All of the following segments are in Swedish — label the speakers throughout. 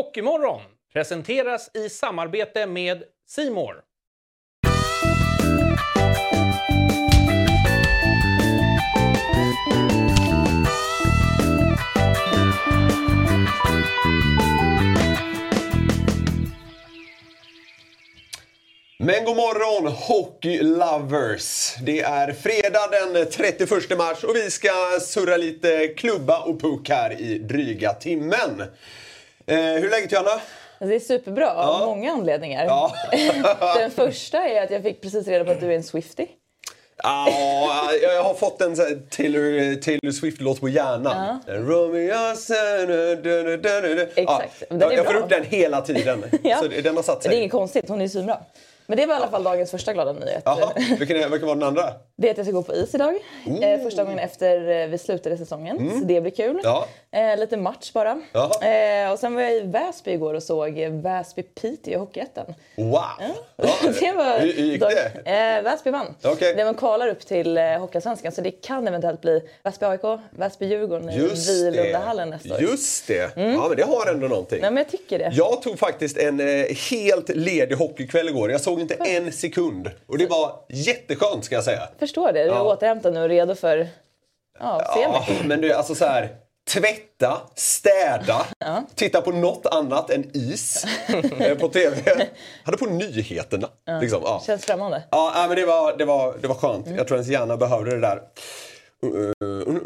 Speaker 1: Hockeymorgon presenteras i samarbete med Simor.
Speaker 2: Men god morgon Hockey Lovers! Det är fredag den 31 mars och vi ska surra lite klubba och puck här i dryga timmen. Eh, hur är läget Johanna?
Speaker 3: Det är superbra av många anledningar.
Speaker 2: Ja.
Speaker 3: Den första är att jag fick precis reda på att du är en Swiftie.
Speaker 2: Ja, jag har fått en Taylor, Taylor Swift-låt på hjärnan. Romeo,
Speaker 3: Exakt. Den
Speaker 2: Ja,
Speaker 3: är
Speaker 2: jag får
Speaker 3: bra.
Speaker 2: upp den hela tiden.
Speaker 3: Ja.
Speaker 2: Så det- den har satt
Speaker 3: Det är
Speaker 2: sig.
Speaker 3: inget konstigt, hon är svinbra. Men det var i alla fall dagens första glada nyhet.
Speaker 2: Jaha, vilken, är, vilken var den andra?
Speaker 3: Det är att jag ska gå på is idag. Eh, första gången efter eh, vi slutade säsongen. Så det blir kul.
Speaker 2: Mm. Ja.
Speaker 3: Eh, lite match bara. Eh, och sen var jag i Väsby igår och såg eh, Väsby-Piteå i Hockeyettan.
Speaker 2: Wow! Ja.
Speaker 3: det var
Speaker 2: hur, gick
Speaker 3: dag-
Speaker 2: det?
Speaker 3: Eh, Väsby vann.
Speaker 2: Okej.
Speaker 3: Det man kvalar upp till eh, Hockeyallsvenskan så det kan eventuellt bli Väsby-AIK, Väsby-Djurgården i Vilundahallen nästa år.
Speaker 2: Just det. Ja, men det har ändå någonting.
Speaker 3: Nej, men jag tycker det.
Speaker 2: Jag tog faktiskt en eh, helt ledig hockeykväll igår. Jag såg inte en sekund. Och det var jätteskönt ska jag säga.
Speaker 3: Förstår det. Du är
Speaker 2: Ja.
Speaker 3: återhämtad nu och redo för ja,
Speaker 2: Ja, men du, alltså så här. Tvätta, städa, titta på något annat än is eh, på TV. Hade på nyheterna. Liksom, ja.
Speaker 3: Känns främmande.
Speaker 2: Ja, men det var, det var, det var skönt. Jag tror ens hjärna behövde det där. Uh,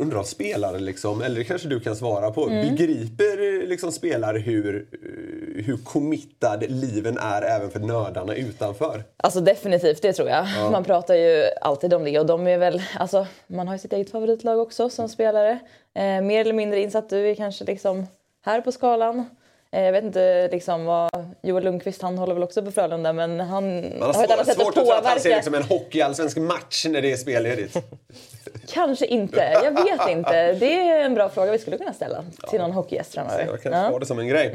Speaker 2: undrar om spelare, liksom, eller det kanske du kan svara på, begriper eh, liksom, spelare hur, eh, hur committad liven är även för nördarna utanför?
Speaker 3: Alltså definitivt, det tror jag. Man pratar ju alltid om det och de är väl, alltså man har ju sitt eget favoritlag också som spelare. Eh, mer eller mindre insatt, du är kanske liksom här på skalan. Eh, jag vet inte liksom vad Joel Lundqvist, han håller väl också på Frölunda men han
Speaker 2: Man
Speaker 3: har
Speaker 2: har
Speaker 3: ett annat
Speaker 2: svårt,
Speaker 3: sätt att
Speaker 2: svårt att han ser
Speaker 3: påverka.
Speaker 2: liksom en hockeyallsvensk match när det är spelledigt.
Speaker 3: Kanske inte, jag vet inte. Det är en bra fråga vi skulle kunna ställa till någon hockeygäst framöver.
Speaker 2: Jag kanske
Speaker 3: Ja.
Speaker 2: har det som en grej.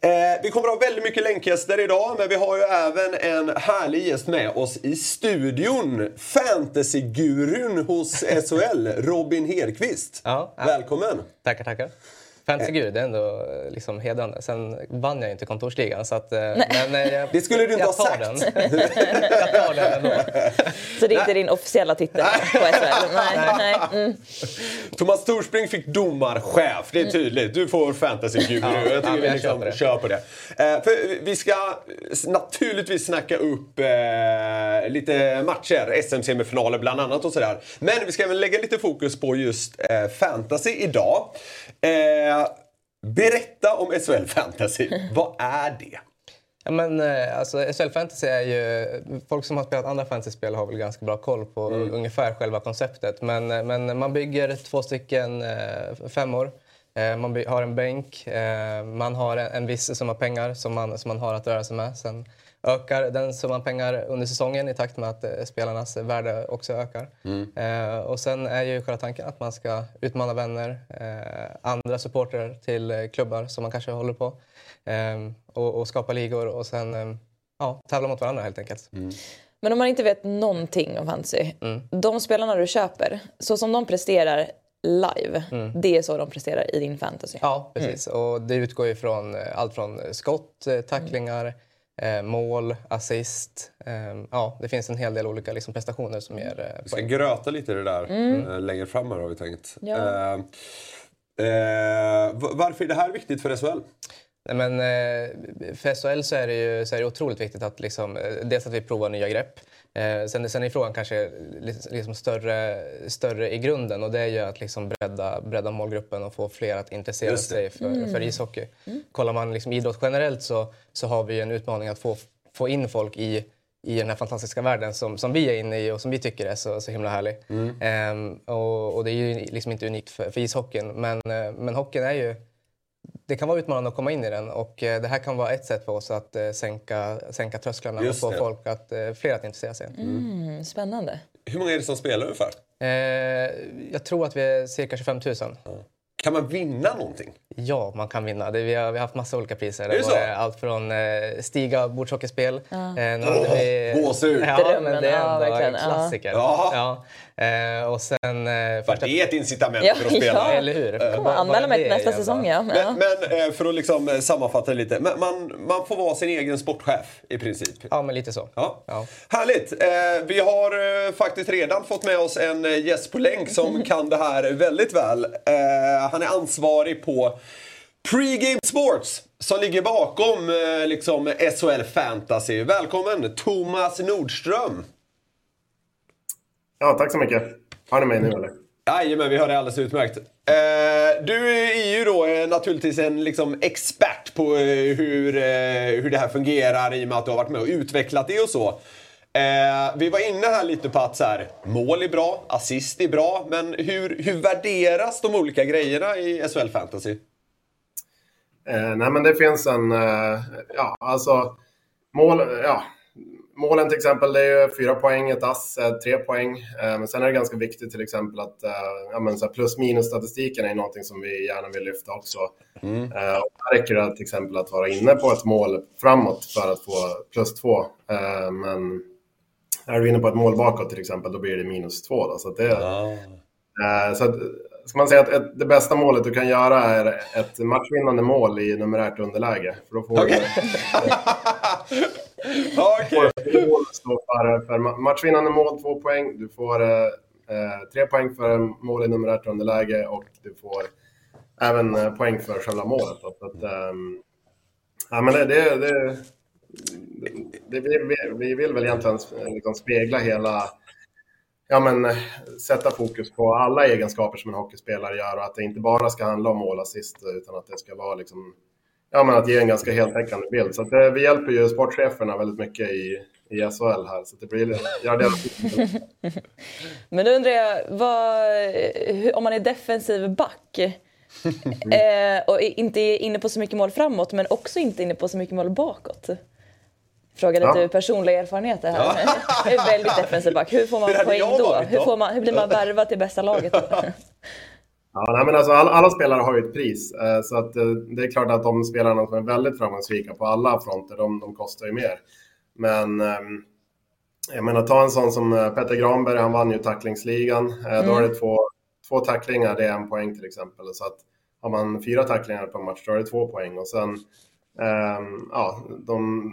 Speaker 2: Eh, vi kommer att ha väldigt mycket länkgäster idag, men vi har ju även en härlig gäst med oss i studion. Fantasygurun hos SHL, Robin Hedqvist.
Speaker 4: Ja, ja.
Speaker 2: Välkommen!
Speaker 4: Tackar, tackar. Fantasy-gud, det är ändå eh, liksom hedrande. Sen vann jag inte kontorsligan så att... eh, Men eh, jag,
Speaker 2: Det skulle du inte ha sagt.
Speaker 4: Den. jag tar den ändå.
Speaker 3: Så det är inte din officiella titel på SHL? Nej, nej. Mm.
Speaker 2: Thomas Torspring fick domarchef, det är tydligt. Du får fantasyguru.
Speaker 4: Ja,
Speaker 2: jag
Speaker 4: ja,
Speaker 2: tycker
Speaker 4: men
Speaker 2: vi
Speaker 4: jag
Speaker 2: liksom
Speaker 4: det.
Speaker 2: kör på det. Eh, för vi ska naturligtvis snacka upp eh, lite matcher, SM-semifinaler bland annat och sådär. Men vi ska även lägga lite fokus på just eh, fantasy idag. Eh, berätta om SHL Fantasy. Vad är det?
Speaker 4: Ja, men, eh, alltså, SHL Fantasy är ju... Folk som har spelat andra fantasyspel har väl ganska bra koll på ungefär själva konceptet. Men, eh, men man bygger två stycken eh, femmor. Man har en bänk. Man har en, en viss summa pengar som man, som man har att röra sig med. Sen ökar den summan pengar under säsongen i takt med att eh, spelarnas värde också ökar. Eh, och sen är ju själva tanken att man ska utmana vänner, eh, andra supportrar till eh, klubbar som man kanske håller på. Ehm, och, och skapa ligor och sen ehm, ja, tävla mot varandra helt enkelt.
Speaker 3: Men om man inte vet någonting om fantasy.
Speaker 4: Mm.
Speaker 3: De spelarna du köper, så som de presterar live, det är så de presterar i din fantasy.
Speaker 4: Mm. Ja, precis. Och det utgår ju från eh, allt från eh, skott, eh, tacklingar, eh, mål, assist. Ehm, ja, det finns en hel del olika liksom, prestationer som ger eh,
Speaker 2: Vi ska
Speaker 4: poäng.
Speaker 2: gröta lite i det där eh, längre fram här har vi tänkt.
Speaker 3: Ja.
Speaker 2: Eh, eh, varför är det här viktigt för SHL?
Speaker 4: Nej, Men, eh, för SHL så är det ju så är det otroligt viktigt att liksom, eh, dels att vi provar nya grepp. Eh, sen, sen är frågan kanske liksom, större, större i grunden och det är ju att liksom bredda, bredda målgruppen och få fler att intressera sig för, för ishockey. Kollar man liksom idrott generellt så, så har vi en utmaning att få, få in folk i i den här fantastiska världen som, som vi är inne i och som vi tycker är så, så himla härlig. Ehm, och, och det är ju liksom inte unikt för, för ishockeyn men, eh, men hockeyn är ju det kan vara utmanande att komma in i den och eh, det här kan vara ett sätt för oss att eh, sänka, sänka trösklarna
Speaker 2: Just
Speaker 4: och få
Speaker 2: det.
Speaker 4: folk att, eh, fler att intressera sig.
Speaker 3: Mm, spännande.
Speaker 2: Hur många är det som spelar ungefär?
Speaker 4: Eh, jag tror att vi är cirka 25 000.
Speaker 2: Kan man vinna någonting?
Speaker 4: Ja, man kan vinna. Det, vi, har, vi har haft massa olika priser.
Speaker 2: Det
Speaker 4: var allt från eh, Stiga bordshockeyspel. Ja. Eh,
Speaker 2: gåshud!
Speaker 4: Ja,
Speaker 3: Drömmen,
Speaker 4: men det är
Speaker 3: ja,
Speaker 4: ändå
Speaker 3: verkligen.
Speaker 4: en klassiker.
Speaker 2: Ja.
Speaker 4: Ja. Eh, och sen... Eh,
Speaker 2: För det är ett incitament
Speaker 3: Ja,
Speaker 2: för att spela.
Speaker 3: ja.
Speaker 4: Eller hur?
Speaker 3: Kom
Speaker 4: Bara-
Speaker 3: och anmäla mig till nästa säsong. Ja. Ja.
Speaker 2: Men, men eh, för att liksom eh, sammanfatta lite. men Man, man får vara sin egen sportchef i princip.
Speaker 4: Ja, men lite så.
Speaker 2: Ja.
Speaker 4: Ja.
Speaker 2: Härligt! Eh, vi har eh, faktiskt redan fått med oss en eh, gäst på länk som kan det här väldigt väl. Han är ansvarig på Pre-Game Sports som ligger bakom eh, liksom SHL Fantasy. Välkommen Thomas Nordström!
Speaker 5: Ja, tack så mycket. Hör ni mig nu eller?
Speaker 2: Jajamän, vi hör det alldeles utmärkt. Eh, du är ju då eh, naturligtvis en liksom, expert på eh, hur, eh, hur det här fungerar i och med att du har varit med och utvecklat det och så. Eh, vi var inne här lite på att så här, mål är bra, assist är bra, men hur, hur värderas de olika grejerna i SHL Fantasy?
Speaker 5: Eh, nej, men det finns en... Eh, ja, alltså... Mål, ja, målen till exempel, det är ju fyra poäng, ett ass, eh, tre poäng. Eh, men sen är det ganska viktigt till exempel att eh, ja, men så plus minus-statistiken är någonting som vi gärna vill lyfta också. Eh, och där räcker det till exempel att vara inne på ett mål framåt för att få plus två. Men är du inne på ett mål bakåt till exempel, då blir det minus två. Då, så att det, Eh, Så att, ska man säga att ett, det bästa målet du kan göra är ett matchvinnande mål i numerärt underläge. För då får
Speaker 2: okej.
Speaker 5: du står för, för ma- matchvinnande mål, två poäng. Du får eh, eh, tre poäng för mål i numerärt underläge och du får även eh, poäng för själva målet. Då. Så att, ehm, ja, men det, det, det, det, vi, vi, vi vill väl egentligen liksom spegla hela ja, men, sätta fokus på alla egenskaper som en hockeyspelare gör och att det inte bara ska handla om mål och assist utan att det ska vara liksom, ja, men att ge en ganska heltäckande bild. Så att, eh, vi hjälper ju sportcheferna väldigt mycket i, i SHL här. Så det blir, gör det
Speaker 3: Men då undrar jag, vad, om man är defensiv back eh, och inte är inne på så mycket mål framåt men också inte inne på så mycket mål bakåt. Fråga lite
Speaker 5: Ja.
Speaker 3: personliga erfarenheter här. Jag är väldigt defensiv back. Hur får man
Speaker 2: hade
Speaker 3: poäng då?
Speaker 2: varit
Speaker 3: Hur, får man, hur blir man värvad till bästa laget?
Speaker 5: Ja, nej, men alltså, alla, alla spelare har ju ett pris. Eh, så att, eh, det är klart att de spelarna som är väldigt framgångsrika på alla fronter, de, de kostar ju mer. Men ehm, jag menar, ta en sån som eh, Petter Granberg, han vann ju tacklingsligan. Eh, Då är det två, två tacklingar, det är en poäng till exempel. Så att har man fyra tacklingar på en match, då är det två poäng. Och sen, ehm, ja, de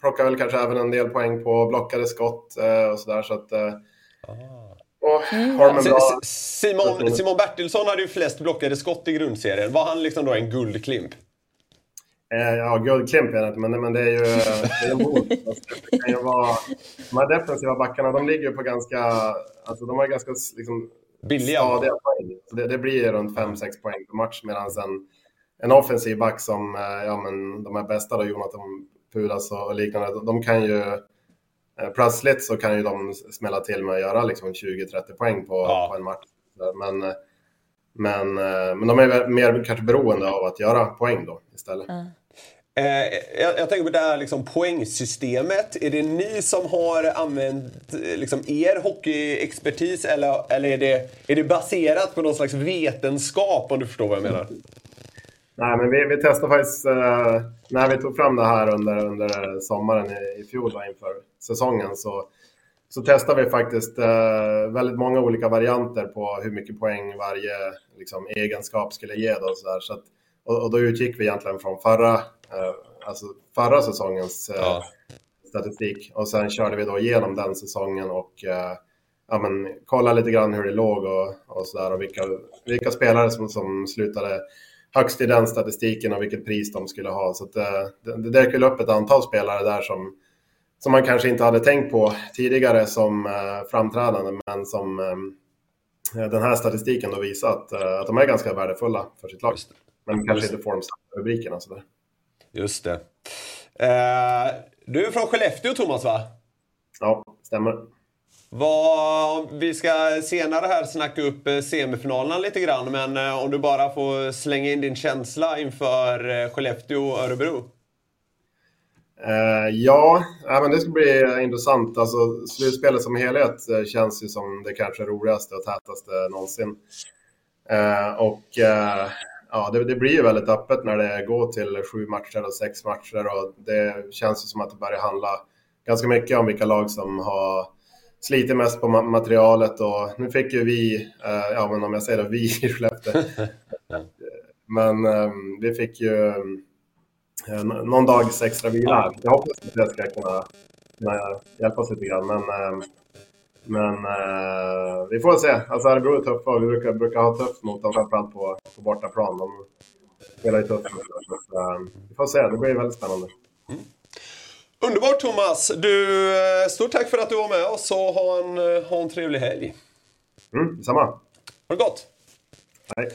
Speaker 5: plockar väl kanske även en del poäng på blockade skott eh, och sådär. Så att, eh, har de bra...
Speaker 2: S- Simon, Simon Bertilsson hade ju flest blockade skott i grundserien. Var han liksom då en guldklimp?
Speaker 5: Eh, ja, guldklimp är det inte, men, men det är ju det är en bot. Alltså, det kan ju vara, de här defensiva backarna, de ligger ju på ganska, alltså de har ganska liksom,
Speaker 2: Billiga.
Speaker 5: stadiga poäng. Så det, det blir runt 5-6 poäng per match, medan en, en offensiv back som, ja men de här bästa då, Jonathan Pudas och liknande, de, de kan ju, eh, plötsligt så kan ju de smälla till med att göra liksom 20-30 poäng på,
Speaker 2: Ja.
Speaker 5: på en match. Men, men, eh, men de är mer kanske beroende av att göra poäng då istället.
Speaker 2: Eh, jag, jag tänker på det här liksom, poängsystemet. Är det ni som har använt eh, liksom, er hockeyexpertis eller, eller är, det, är det baserat på någon slags vetenskap om du förstår vad jag menar?
Speaker 5: Nej, men vi, vi testade faktiskt eh, när vi tog fram det här under, under sommaren i, i fjol inför säsongen så, så testade vi faktiskt eh, väldigt många olika varianter på hur mycket poäng varje liksom, egenskap skulle ge. Då, så där. Så att, och, och då utgick vi egentligen från förra, eh, alltså förra säsongens eh,
Speaker 2: Ja.
Speaker 5: statistik och sen körde vi då igenom den säsongen och eh, ja, men, kolla lite grann hur det låg och, och så där och vilka, vilka spelare som, som slutade högst i den statistiken och vilket pris de skulle ha. Så att, eh, det, dök väl upp ett antal spelare där som, som man kanske inte hade tänkt på tidigare som eh, framträdande, men som eh, den här statistiken då visar att, att de är ganska värdefulla för sitt lag. Men kanske inte får de samma rubrikerna. Så där.
Speaker 2: Just det. Eh, du är från Skellefteå, Thomas, va?
Speaker 5: Ja, stämmer.
Speaker 2: Vad, vi ska senare här snacka upp eh, semifinalerna lite grann, men eh, om du bara får slänga in din känsla inför eh, Skellefteå och Örebro.
Speaker 5: Ja, men det ska bli intressant. Alltså, slutspelet som helhet känns ju som det kanske roligaste och tätaste någonsin. Och ja, det, det, blir ju väldigt öppet när det går till sju matcher och sex matcher och det känns ju som att det börjar handla ganska mycket om vilka lag som har slitit mest på materialet och nu fick ju vi, eh, ja men om jag säger det, vi i Skellefteå. men eh, vi fick ju eh, någon dags extra vila. Jag hoppas att det ska kunna, kunna hjälpa oss lite grann. Men, eh, men eh, vi får se. Alltså Örebro är tuffa och vi brukar, brukar ha tufft mot dem, framförallt på, på bortaplan. De spelar ju tufft. Så, eh, vi får se, det blir väldigt spännande.
Speaker 2: Underbart Thomas! Du, eh, stort tack för att du var med oss och ha en, eh, ha en trevlig helg.
Speaker 5: Mm, detsamma. Ha
Speaker 2: det gott!
Speaker 5: Hej.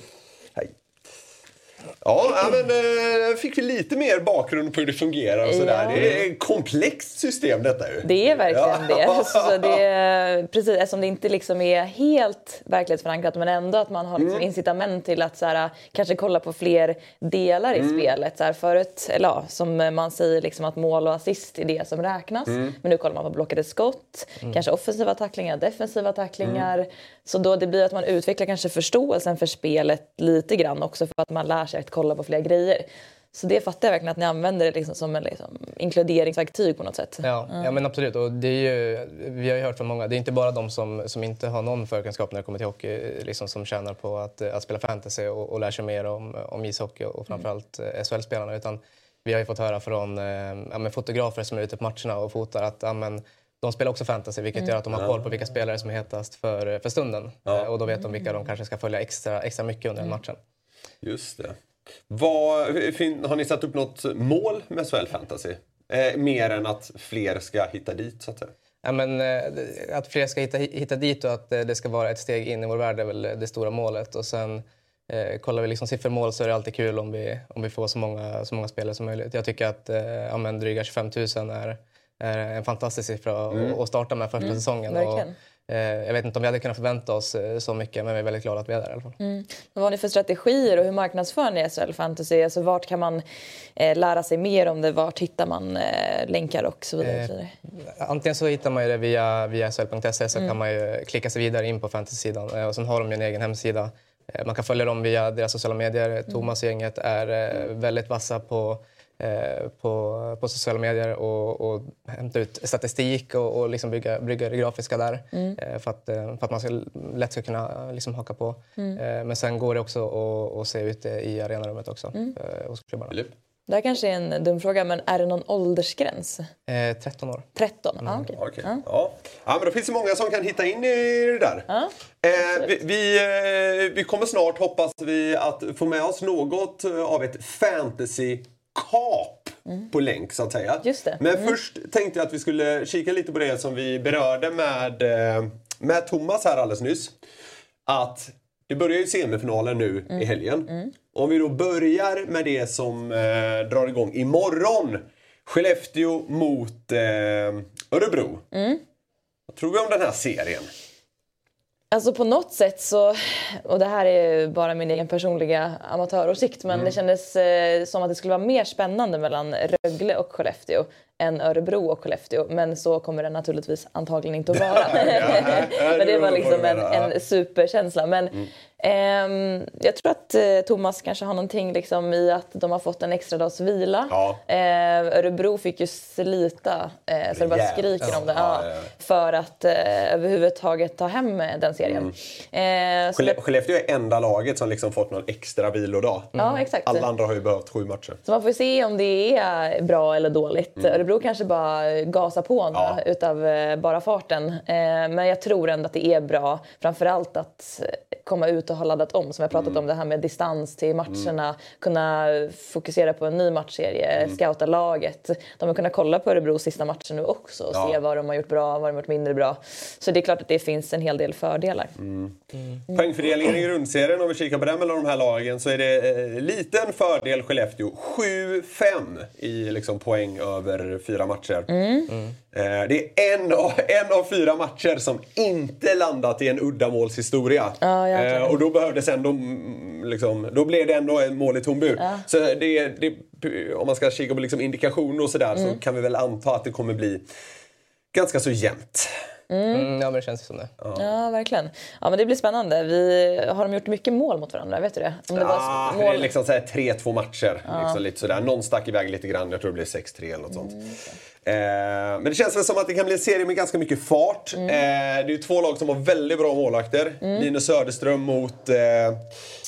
Speaker 2: Ja, men eh, fick vi lite mer bakgrund på hur det fungerar och sådär. Ja. Det är ett komplext system detta ju.
Speaker 3: Det är verkligen ja. det. Så det är, precis, eftersom det inte liksom är helt verklighetsförankrat men ändå att man har liksom mm. incitament till att så här, kanske kolla på fler delar i mm. spelet. Så här, förut, eller ja, som man säger liksom att mål och assist är det som räknas. Mm. Men nu kollar man på blockade skott, mm. kanske offensiva tacklingar, defensiva tacklingar. Mm. Så då det blir att man utvecklar kanske förståelsen för spelet lite grann också för att man lär sig att kolla på fler grejer. Så det fattar jag verkligen att ni använder det liksom som en liksom, inkluderingsverktyg på något sätt.
Speaker 4: Ja, mm. ja men absolut. Och det är ju, vi har ju hört från många, det är inte bara de som, som inte har någon förkunskap när det kommer till hockey liksom, som tjänar på att, att spela fantasy och, och lär sig mer om, om ishockey och framförallt mm. SHL-spelarna. Utan vi har ju fått höra från eh, ja, fotografer som är ute på matcherna och fotar att ja, men, de spelar också fantasy vilket mm. gör att de har koll på vilka spelare som är hetast för, för stunden. Ja. Eh, och då vet de vilka de kanske ska följa extra, extra mycket under mm. matchen.
Speaker 2: Just det. Vad, har ni satt upp något mål med SHL Fantasy? Eh, mer än att fler ska hitta dit så att säga?
Speaker 4: Ja, men, eh, att fler ska hitta, hitta dit och att eh, det ska vara ett steg in i vår värld är väl det stora målet. Och sen eh, kollar vi liksom siffermål så är det alltid kul om vi, om vi får så många, så många spelare som möjligt. Jag tycker att eh, ja, men, dryga 25 000 är är en fantastisk siffra mm. att starta med första mm. säsongen. Och, eh, jag vet inte om vi hade kunnat förvänta oss eh, så mycket men vi är väldigt glada att vi är där i alla fall.
Speaker 3: Mm. Vad har ni för strategier och hur marknadsför ni SHL Fantasy? Alltså, vart kan man eh, lära sig mer om det? Vart hittar man eh, länkar och så vidare? Eh,
Speaker 4: antingen så hittar man det via, via shl.se så mm. kan man klicka sig vidare in på fantasy-sidan eh, och sen har de en egen hemsida. Man kan följa dem via deras sociala medier. Mm. Thomas och gänget är väldigt vassa på på, på sociala medier och, och hämta ut statistik och, och liksom bygga, bygga det grafiska där mm. Eh, för, att, eh, för att man ska, lätt ska kunna liksom haka på. Mm. Men sen går det också att, att se ut det i arenarummet också mm. hos klubbarna.
Speaker 3: Det här kanske är en dum fråga, men är det någon åldersgräns?
Speaker 4: Eh, 13 år.
Speaker 3: 13? Mm. Ah, okay.
Speaker 2: Okay. Ja. Ja. ja. men då finns det många som kan hitta in i det där. Ja, eh, vi, vi, vi, kommer snart, hoppas vi, att få med oss något av ett fantasy kap mm. på länk så att säga. Men mm. först tänkte jag att vi skulle kika lite på det som vi berörde med, eh, med Thomas här alldeles nyss. Att det börjar ju semifinalen nu mm. i helgen. Mm. Om vi då börjar med det som eh, drar igång imorgon. Skellefteå mot eh, Örebro. Mm. Vad tror vi om den här serien?
Speaker 3: Alltså på något sätt så, och det här är bara min egen personliga amatöråsikt, men mm. det kändes eh, som att det skulle vara mer spännande mellan Rögle och Skellefteå än Örebro och Skellefteå. Men så kommer det naturligtvis antagligen inte att vara. men det var liksom en, en superkänsla. Men mm. Eh, jag tror att eh, Thomas kanske har någonting liksom i att de har fått en extra dags vila. Ja. Eh, Örebro fick ju slita eh, så det bara skriker om det. Ja, ja, för att eh, överhuvudtaget ta hem eh, den serien.
Speaker 2: Mm. Eh, Skellefteå är enda laget som liksom fått någon extra vilodag.
Speaker 3: Mm.
Speaker 2: Alla andra har ju behövt sju matcher.
Speaker 3: Så man får se om det är bra eller dåligt. Mm. Örebro kanske bara gasar på nu ja. utav eh, bara farten. men jag tror ändå att det är bra. Framförallt att komma ut och har laddat om. Som jag pratat mm. om, det här med distans till matcherna. Mm. Kunna fokusera på en ny matchserie, mm. scouta laget. De har kunnat kolla på Örebros sista matcher nu också och ja. se vad de har gjort bra, vad de har gjort mindre bra. Så det är klart att det finns en hel del fördelar.
Speaker 2: Mm. Mm. Poängfördelningen i grundserien, om vi kikar på den mellan de här lagen, så är det eh, liten fördel Skellefteå. 7-5 i liksom, poäng över fyra matcher. Mm. Eh, det är en av, en av fyra matcher som inte landat i en uddamålshistoria.
Speaker 3: Ja,
Speaker 2: eh, och då behövdes ändå, mm, liksom, då blev det ändå ett mål i tom bur. Ja. Så det, det, om man ska kika på liksom indikationer och sådär mm. så kan vi väl anta att det kommer bli ganska så jämnt.
Speaker 4: Mm, ja, men det känns ju som det.
Speaker 3: Ja, verkligen. Ja, men det blir spännande. Vi, har de gjort mycket mål mot varandra? Vet du det? Om det
Speaker 2: Ah,
Speaker 3: var
Speaker 2: Det är liksom så här 3-2 matcher. Liksom lite sådär. Någon stack iväg lite grann. Jag tror det blev 6-3 eller något sånt. Eh, men det känns väl som att det kan bli en serie med ganska mycket fart. Eh, det är ju två lag som har väldigt bra målvakter. Linus Söderström mot eh,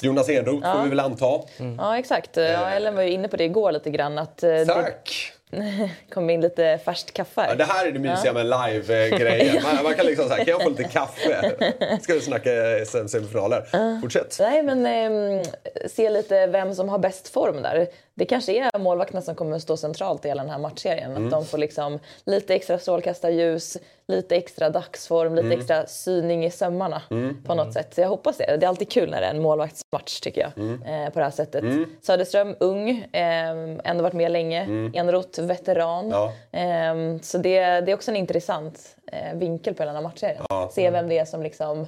Speaker 2: Jonas Enroth får vi väl anta.
Speaker 3: Ja, exakt. Ja, Ellen var ju inne på det igår lite grann. Att eh, det
Speaker 2: Tack!
Speaker 3: kom in lite färskt kaffe.
Speaker 2: Ja, det här är det mysiga med live-grejen. Man, man kan liksom säga, kan jag få lite kaffe? Ska vi snacka SM-semifinaler? Fortsätt.
Speaker 3: Nej, men ehm, se lite vem som har bäst form där. Det kanske är målvakterna som kommer att stå centralt i hela den här matchserien.
Speaker 2: Mm.
Speaker 3: Att de får liksom lite extra strålkastarljus, lite extra dagsform, lite
Speaker 2: Mm.
Speaker 3: extra syning i sömmarna på något sätt. Så jag hoppas det. Det är alltid kul när det är en målvaktsmatch tycker jag.
Speaker 2: Mm.
Speaker 3: Eh, på det här sättet. Söderström, ung, ehm, ändå varit med länge. Enroth, veteran.
Speaker 2: Mm. Ja.
Speaker 3: Ehm, så det, det är också en intressant eh, vinkel på hela den här matchserien. Se vem det är som liksom,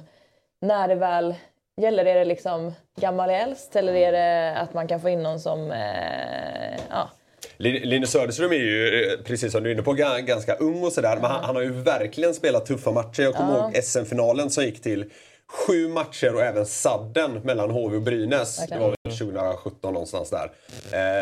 Speaker 3: när det väl gäller, är det liksom gammal äldst eller är det att man kan få in någon som, eh, ja,
Speaker 2: Lin- Linus Söderström är ju, eh, precis som du är inne på, ga- ganska ung och sådär. Men han, han har ju verkligen spelat tuffa matcher. Jag kommer ihåg SM-finalen som gick till sju matcher och även sadden mellan HV och Brynäs. Det var väl 2017 någonstans där.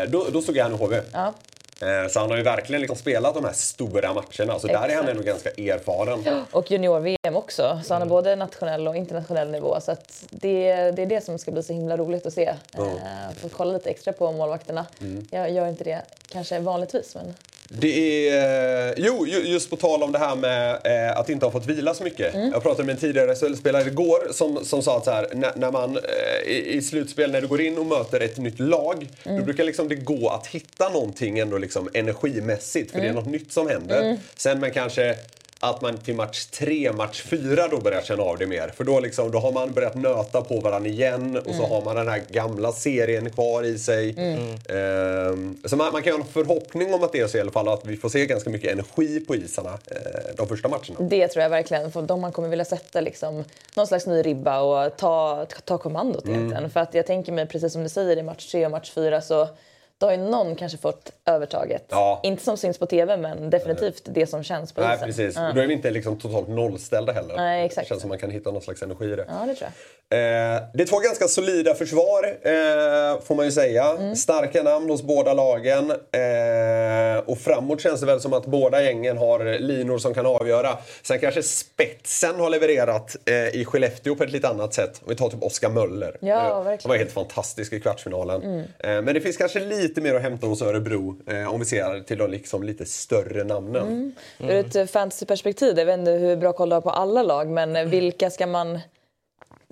Speaker 2: Eh, då, då stod han i HV.
Speaker 3: ja.
Speaker 2: Eh, så han har ju verkligen liksom spelat de här stora matcherna. Så där är han ändå ganska erfaren.
Speaker 3: Och junior-VM också. Så han har både nationell och internationell nivå. Så det, det är det som ska bli så himla roligt att se. Eh, få kolla lite extra på målvakterna. Jag gör inte det kanske vanligtvis men
Speaker 2: Det är... eh, Jo, ju- just på tal om det här med eh, att inte ha fått vila så mycket. Jag pratade med en tidigare SHL-spelare igår som, som sa att så här, när, när man eh, i, i slutspel, när du går in och möter ett nytt lag, då brukar liksom det gå att hitta någonting ändå liksom energimässigt, för det är något nytt som händer. Sen men kanske att man till match tre, match fyra då börjar känna av det mer. För då, liksom, då har man börjat nöta på varandra igen och så har man den här gamla serien kvar i sig. Ehm, så man, man kan ha en förhoppning om att det är så i alla fall, att vi får se ganska mycket energi på isarna eh, de första matcherna.
Speaker 3: det tror jag verkligen. För de man kommer vilja sätta liksom, någon slags ny ribba och ta, ta kommandot egentligen. För att jag tänker mig, precis som du säger, i match tre och match fyra så då har ju någon kanske fått övertaget.
Speaker 2: Ja.
Speaker 3: Inte som syns på TV men definitivt det som känns på
Speaker 2: Nej,
Speaker 3: isen.
Speaker 2: precis.
Speaker 3: Ja.
Speaker 2: Då är vi inte liksom totalt nollställda heller.
Speaker 3: Nej, exakt.
Speaker 2: Det känns som man kan hitta någon slags energi i det.
Speaker 3: ja, det tror jag.
Speaker 2: Eh, det är två ganska solida försvar, eh, får man ju säga.
Speaker 3: Mm.
Speaker 2: Starka namn hos båda lagen. Eh, och framåt känns det väl som att båda gängen har linor som kan avgöra. Sen kanske spetsen har levererat eh, i Skellefteå på ett lite annat sätt. Om vi tar typ Oskar Möller.
Speaker 3: Ja,
Speaker 2: Eh, Han
Speaker 3: verkligen.
Speaker 2: var helt fantastisk i kvartsfinalen.
Speaker 3: Mm.
Speaker 2: Eh, men det finns kanske lite mer att hämta hos Örebro eh, om vi ser till de liksom lite större namnen.
Speaker 3: Mm. Ur ett eh, fantasyperspektiv, jag vet inte hur bra koll du har på alla lag, men eh, vilka ska man...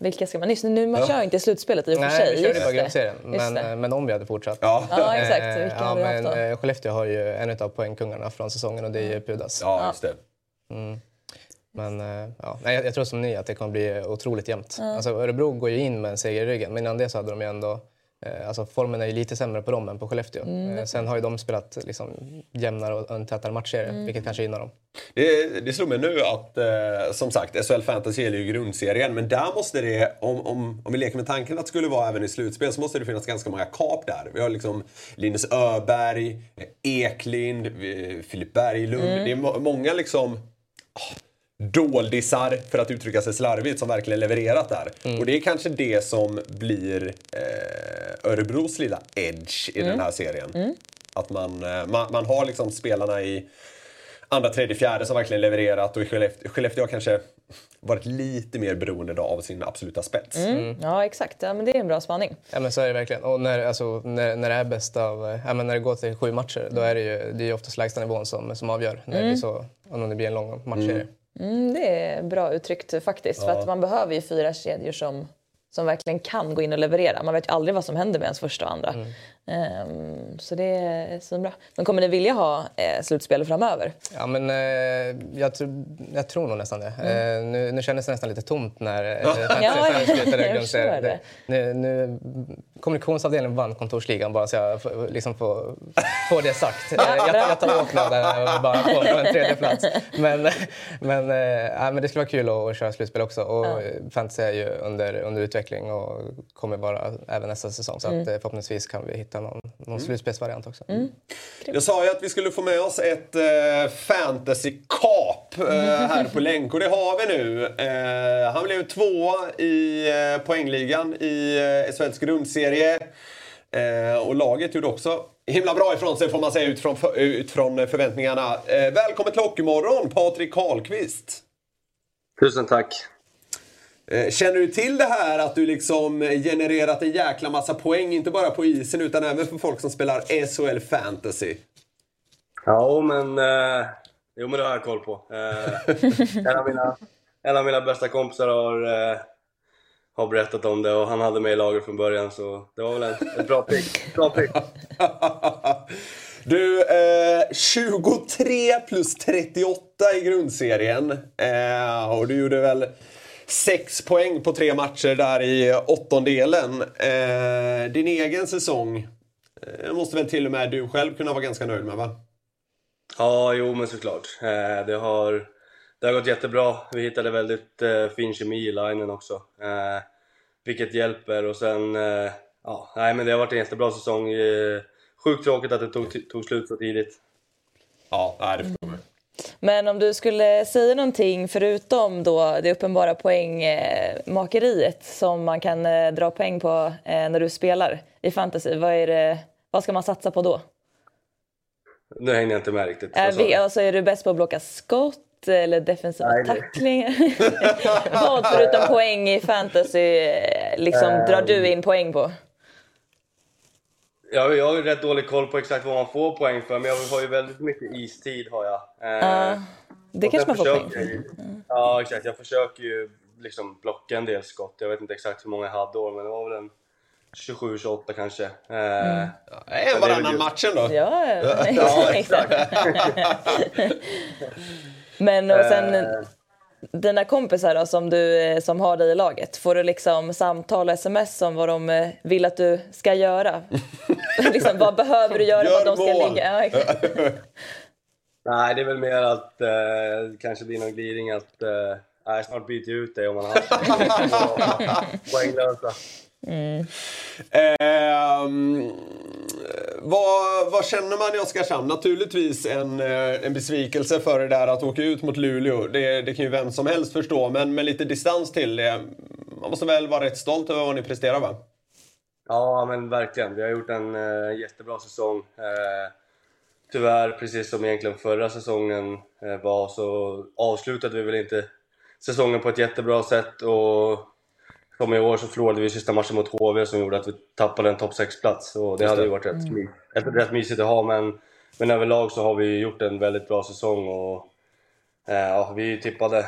Speaker 3: Vilka ska man... Just nu, man
Speaker 2: Ja.
Speaker 3: kör inte i slutspelet i och för
Speaker 4: Nej,
Speaker 3: sig.
Speaker 4: vi körde bara
Speaker 3: det.
Speaker 4: grundserien. Men,
Speaker 3: det.
Speaker 4: men om vi hade fortsatt.
Speaker 2: Ja.
Speaker 3: Ja, exakt.
Speaker 4: Eh,
Speaker 3: Vilka
Speaker 4: ja,
Speaker 3: haft
Speaker 4: men, eh, Skellefteå har ju en av poängkungarna från säsongen och det är ju Pudas.
Speaker 2: Ja, just det.
Speaker 4: Men eh, ja, nej, jag, jag tror som ni att det kommer bli otroligt jämnt. Alltså, Örebro går ju in med en seger i ryggen, men innan det så hade de ju ändå... Eh, alltså, formen är ju lite sämre på dem än på Skellefteå.
Speaker 3: Mm.
Speaker 4: Eh, sen har ju de spelat liksom, jämnare och en tätare matchserie,
Speaker 3: Mm.
Speaker 4: vilket kanske gynnar dem.
Speaker 2: Det, det slog mig nu att, eh, som sagt, SHL Fantasy gäller ju grundserien. Men där måste det, om, om, om vi leker med tanken att det skulle vara även i slutspel, så måste det finnas ganska många kap där. Vi har liksom Linus Öberg, Eklind, eh, Filip Berglund. Det är må, många liksom ah, doldisar, för att uttrycka sig slarvigt, som verkligen levererat där. Och det är kanske det som blir eh, Örebros lilla edge i den här serien. Att man, eh, man, man har liksom spelarna i andra, tredje, fjärde som verkligen levererat och i Skellefteå, Skellefteå har kanske varit lite mer beroende då av sin absoluta spets.
Speaker 3: Ja, exakt. Ja, men det är en bra spaning.
Speaker 4: Ja men så är det verkligen. Och när, alltså, när, när det är bäst av, ja, men när det går till sju matcher, då är det ju, det är ju oftast lägsta nivån som, som avgör. När det blir så, om det blir en lång matchserie.
Speaker 3: Mm, det är bra uttryckt faktiskt. För att man behöver ju fyra kedjor som, som verkligen kan gå in och leverera. Man vet ju aldrig vad som händer med ens första och andra. Ehm, så det är svinbra. Men kommer ni vilja ha eh, slutspel framöver?
Speaker 4: Ja, men eh, jag, tr- jag tror nog nästan det. Eh, nu, nu kändes det nästan lite tomt när eh, slutade. Nu, nu, kommunikationsavdelningen vann kontorsligan bara så jag får, liksom får, får det sagt. Eh, jag, jag tar här och bara på en tredje plats. Men, men, eh, men det skulle vara kul att, att köra slutspel också. Och eh, Fantasy är ju under, under utveckling och kommer vara även nästa säsong. Så att, eh, förhoppningsvis kan vi hitta hitta någon, någon slutspelsvariant också.
Speaker 2: Jag sa ju att vi skulle få med oss ett eh, fantasy-kap eh, här på länk och det har vi nu. Eh, han blev tvåa i eh, poängligan i eh, SHLs grundserie. Eh, och laget gjorde också himla bra ifrån sig får man säga utifrån, för, utifrån förväntningarna. Eh, välkommen till Hockeymorgon, Patrik Karlqvist.
Speaker 6: Tusen tack.
Speaker 2: Eh, Känner du till det här att du liksom genererat en jäkla massa poäng, inte bara på isen utan även för folk som spelar SHL Fantasy?
Speaker 6: Ja, men, eh, jo, men det har jag koll på. Eh, en, av mina, en av mina bästa kompisar har, eh, har berättat om det och han hade mig i laget från början så det var väl en, ett bra pick. Bra pick.
Speaker 2: Du, eh, 23 plus 38 i grundserien. Eh, och du gjorde väl 6 poäng på tre matcher där i åttondelen. Eh, din egen säsong eh, måste väl till och med du själv kunna vara ganska nöjd med va?
Speaker 6: Ja, jo men såklart. Eh, det, har, det har gått jättebra. Vi hittade väldigt eh, fin kemi i linen också. Eh, vilket hjälper och sen... Eh, ja, nej men det har varit en jättebra säsong. Eh, sjukt tråkigt att det tog, tog slut så tidigt.
Speaker 2: Ja, nej, det förstår man.
Speaker 3: Men om du skulle säga någonting förutom då det uppenbara poängmakeriet som man kan eh, dra poäng på eh, när du spelar i fantasy, vad, är det, vad ska man satsa på då?
Speaker 6: Nu hängde jag inte med riktigt. Du?
Speaker 3: alltså, är du bäst på att blocka skott eller defensiva
Speaker 6: Nej,
Speaker 3: tacklingar? vad förutom poäng i fantasy eh, liksom, drar du in poäng på?
Speaker 6: Jag, jag har ju rätt dålig koll på exakt vad man får poäng för, men jag har ju väldigt mycket istid har jag. Eh,
Speaker 3: Ja, det kanske man får poäng för.
Speaker 6: jag ju- Ja, exakt. Jag försöker ju liksom blocka en del skott. Jag vet inte exakt hur många jag hade år, men det var väl en 27-28 kanske. Eh,
Speaker 3: Mm.
Speaker 2: En varannan matchen då.
Speaker 3: Ja, ja.
Speaker 6: Ja,
Speaker 3: exakt. Men och sen
Speaker 6: Eh.
Speaker 3: Dina kompisar då, som, du, eh, som har dig i laget, får du liksom samtal och sms om vad de eh, vill att du ska göra? liksom, vad behöver du göra för
Speaker 2: Gör
Speaker 3: att de ska
Speaker 2: mål.
Speaker 3: ligga? Ja, exakt.
Speaker 6: Nej, det är väl mer att eh, kanske blir någon gliring att eh, nej, snart byter jag ut dig om man har poänglösa.
Speaker 2: Ehm, vad, vad känner man i Oskarshamn? Naturligtvis en, eh, en besvikelse för det där att åka ut mot Luleå. Det, det kan ju vem som helst förstå, men med lite distans till det. Man måste väl vara rätt stolt över vad ni presterar va?
Speaker 6: Ja, men verkligen. Vi har gjort en eh, jättebra säsong. Eh, tyvärr, precis som egentligen förra säsongen eh, var, så avslutade vi väl inte säsongen på ett jättebra sätt. Och som i år så förlorade vi sista matchen mot HV som gjorde att vi tappade en topp 6-plats. Och det hade ju varit rätt, my- ett, rätt mysigt att ha, men, men överlag så har vi gjort en väldigt bra säsong. Och, eh, ja, vi tippade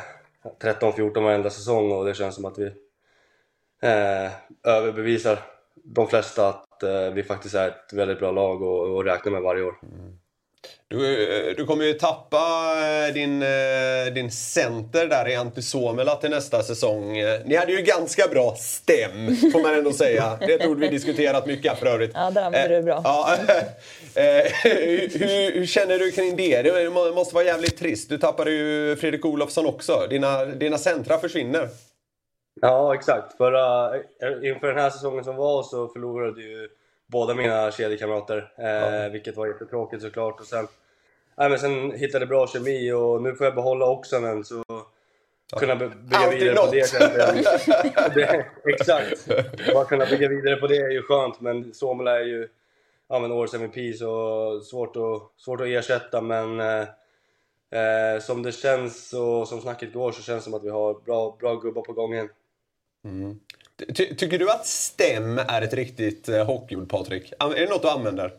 Speaker 6: 13-14 varenda säsong och det känns som att vi eh, överbevisar de flesta att eh, vi faktiskt är ett väldigt bra lag och, och räknar med varje år.
Speaker 2: Du, eh, du kommer ju tappa eh, din, eh, din center där i Antti Suomela till nästa säsong. Ni hade ju ganska bra stäm, får man ändå säga. Det är ett ord vi diskuterat mycket för övrigt.
Speaker 3: Ja, där använder du bra.
Speaker 2: Ja, eh, hur, hur känner du kring det? Det må- måste vara jävligt trist. Du tappade ju Fredrik Olofsson också. Dina, dina centra försvinner.
Speaker 6: Ja, exakt. Förra, inför den här säsongen som var så förlorade ju båda mina kedjekamrater, eh, vilket var jättetråkigt såklart. Och sen, nej, men sen hittade jag bra kemi och nu får jag behålla Oksanen så kunna by- bygga
Speaker 2: Alltid
Speaker 6: vidare på
Speaker 2: något.
Speaker 6: det känns det, det Exakt! Bara kunna bygga vidare på det är ju skönt, men Suomela är ju ja, men årets MVP så svårt att, svårt att ersätta. Men eh, eh, som det känns och som snacket går så känns det som att vi har bra, bra gubbar på gången.
Speaker 2: Ty, tycker du att stäm är ett riktigt eh, hockeyord, Patrik? Är det något du använder?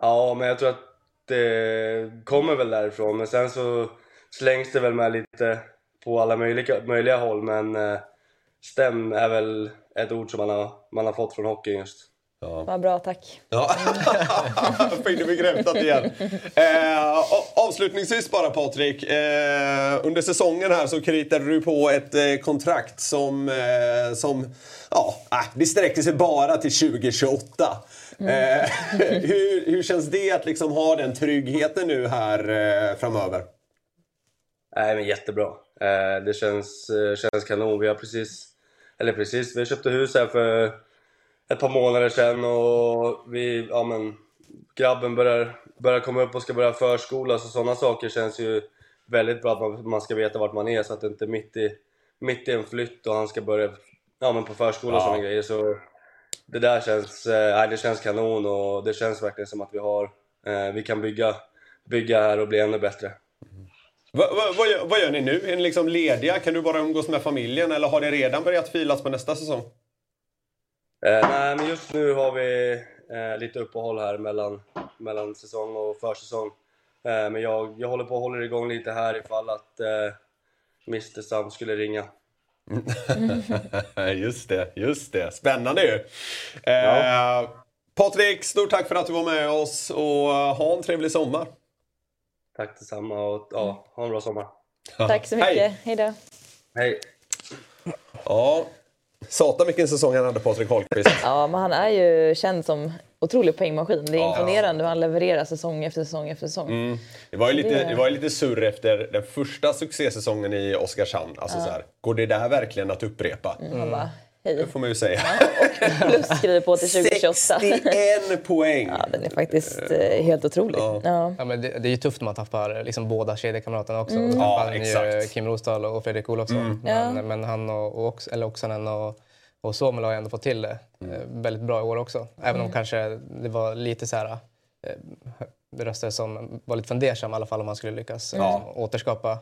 Speaker 6: Ja, men jag tror att det kommer väl därifrån. Men sen så slängs det väl med lite på alla möjliga, möjliga håll. Men eh, stäm är väl ett ord som man har, man har fått från hockeyn just.
Speaker 3: Vad bra, tack.
Speaker 2: Ja, fick det bekräftat igen. Eh, avslutningsvis bara Patrik. Eh, under säsongen här så kritade du på ett eh, kontrakt som, eh, som ja, äh, det sträcker sig bara till 2028. Eh, hur, hur känns det att liksom ha den tryggheten nu här eh, framöver?
Speaker 6: Nej, men jättebra. Eh, det känns, känns kanon. Vi har precis, eller precis, vi köpte hus här för ett par månader sedan och vi, ja men, grabben börjar, börjar komma upp och ska börja förskola så sådana saker känns ju väldigt bra att man, man ska veta vart man är så att det inte är mitt i, mitt i en flytt och han ska börja ja, men på förskola och
Speaker 2: Ja.
Speaker 6: sådana grejer. Så det där känns, eh, det känns kanon och det känns verkligen som att vi har, eh, vi kan bygga, bygga här och bli ännu bättre.
Speaker 2: Va, va, vad, gör, vad gör ni nu? Är ni liksom lediga? Kan du bara umgås med familjen eller har det redan börjat filas på nästa säsong?
Speaker 6: Eh, nej, men just nu har vi eh, lite uppehåll här mellan, mellan säsong och försäsong. Eh, men jag, jag håller på och håller igång lite här ifall att eh, Mr Sam skulle ringa.
Speaker 2: just det, just det. Spännande ju! Eh, Patrik, stort tack för att du var med oss och eh, ha en trevlig sommar.
Speaker 6: Tack detsamma och ja, ha en bra sommar.
Speaker 3: Tack så mycket.
Speaker 2: Hej.
Speaker 3: Hej.
Speaker 6: Hej!
Speaker 2: Ja, satan vilken säsong han hade Patrik Holmqvist.
Speaker 3: Ja, men han är ju känd som otrolig poängmaskin. Det är
Speaker 2: Ja.
Speaker 3: imponerande hur han levererar säsong efter säsong efter säsong.
Speaker 2: Mm. Det var ju lite,
Speaker 3: Det-
Speaker 2: det var ju lite surr efter den första succésäsongen i Oskarshamn. Alltså så här, går det där verkligen att upprepa?
Speaker 3: Han bara, hej.
Speaker 2: Det får man ju säga.
Speaker 3: Plus skriver på till 2028.
Speaker 2: 61 poäng!
Speaker 3: Ja, den är faktiskt eh, helt otrolig.
Speaker 2: Ja.
Speaker 3: Ja.
Speaker 4: Ja, men det, det är ju tufft när man tappar liksom båda kedjekamraterna också.
Speaker 3: Mm.
Speaker 4: Och
Speaker 2: Ja,
Speaker 4: han
Speaker 2: exakt.
Speaker 4: Kim Rosdahl och Fredrik Olofsson.
Speaker 3: Ja.
Speaker 4: Men, men han och, och, eller Oksanen och, och Suomela har ju ändå fått till det eh, väldigt bra i år också. Även om kanske det var lite så här eh, röster som var lite fundersamma i alla fall om man skulle lyckas
Speaker 2: Ja.
Speaker 4: återskapa,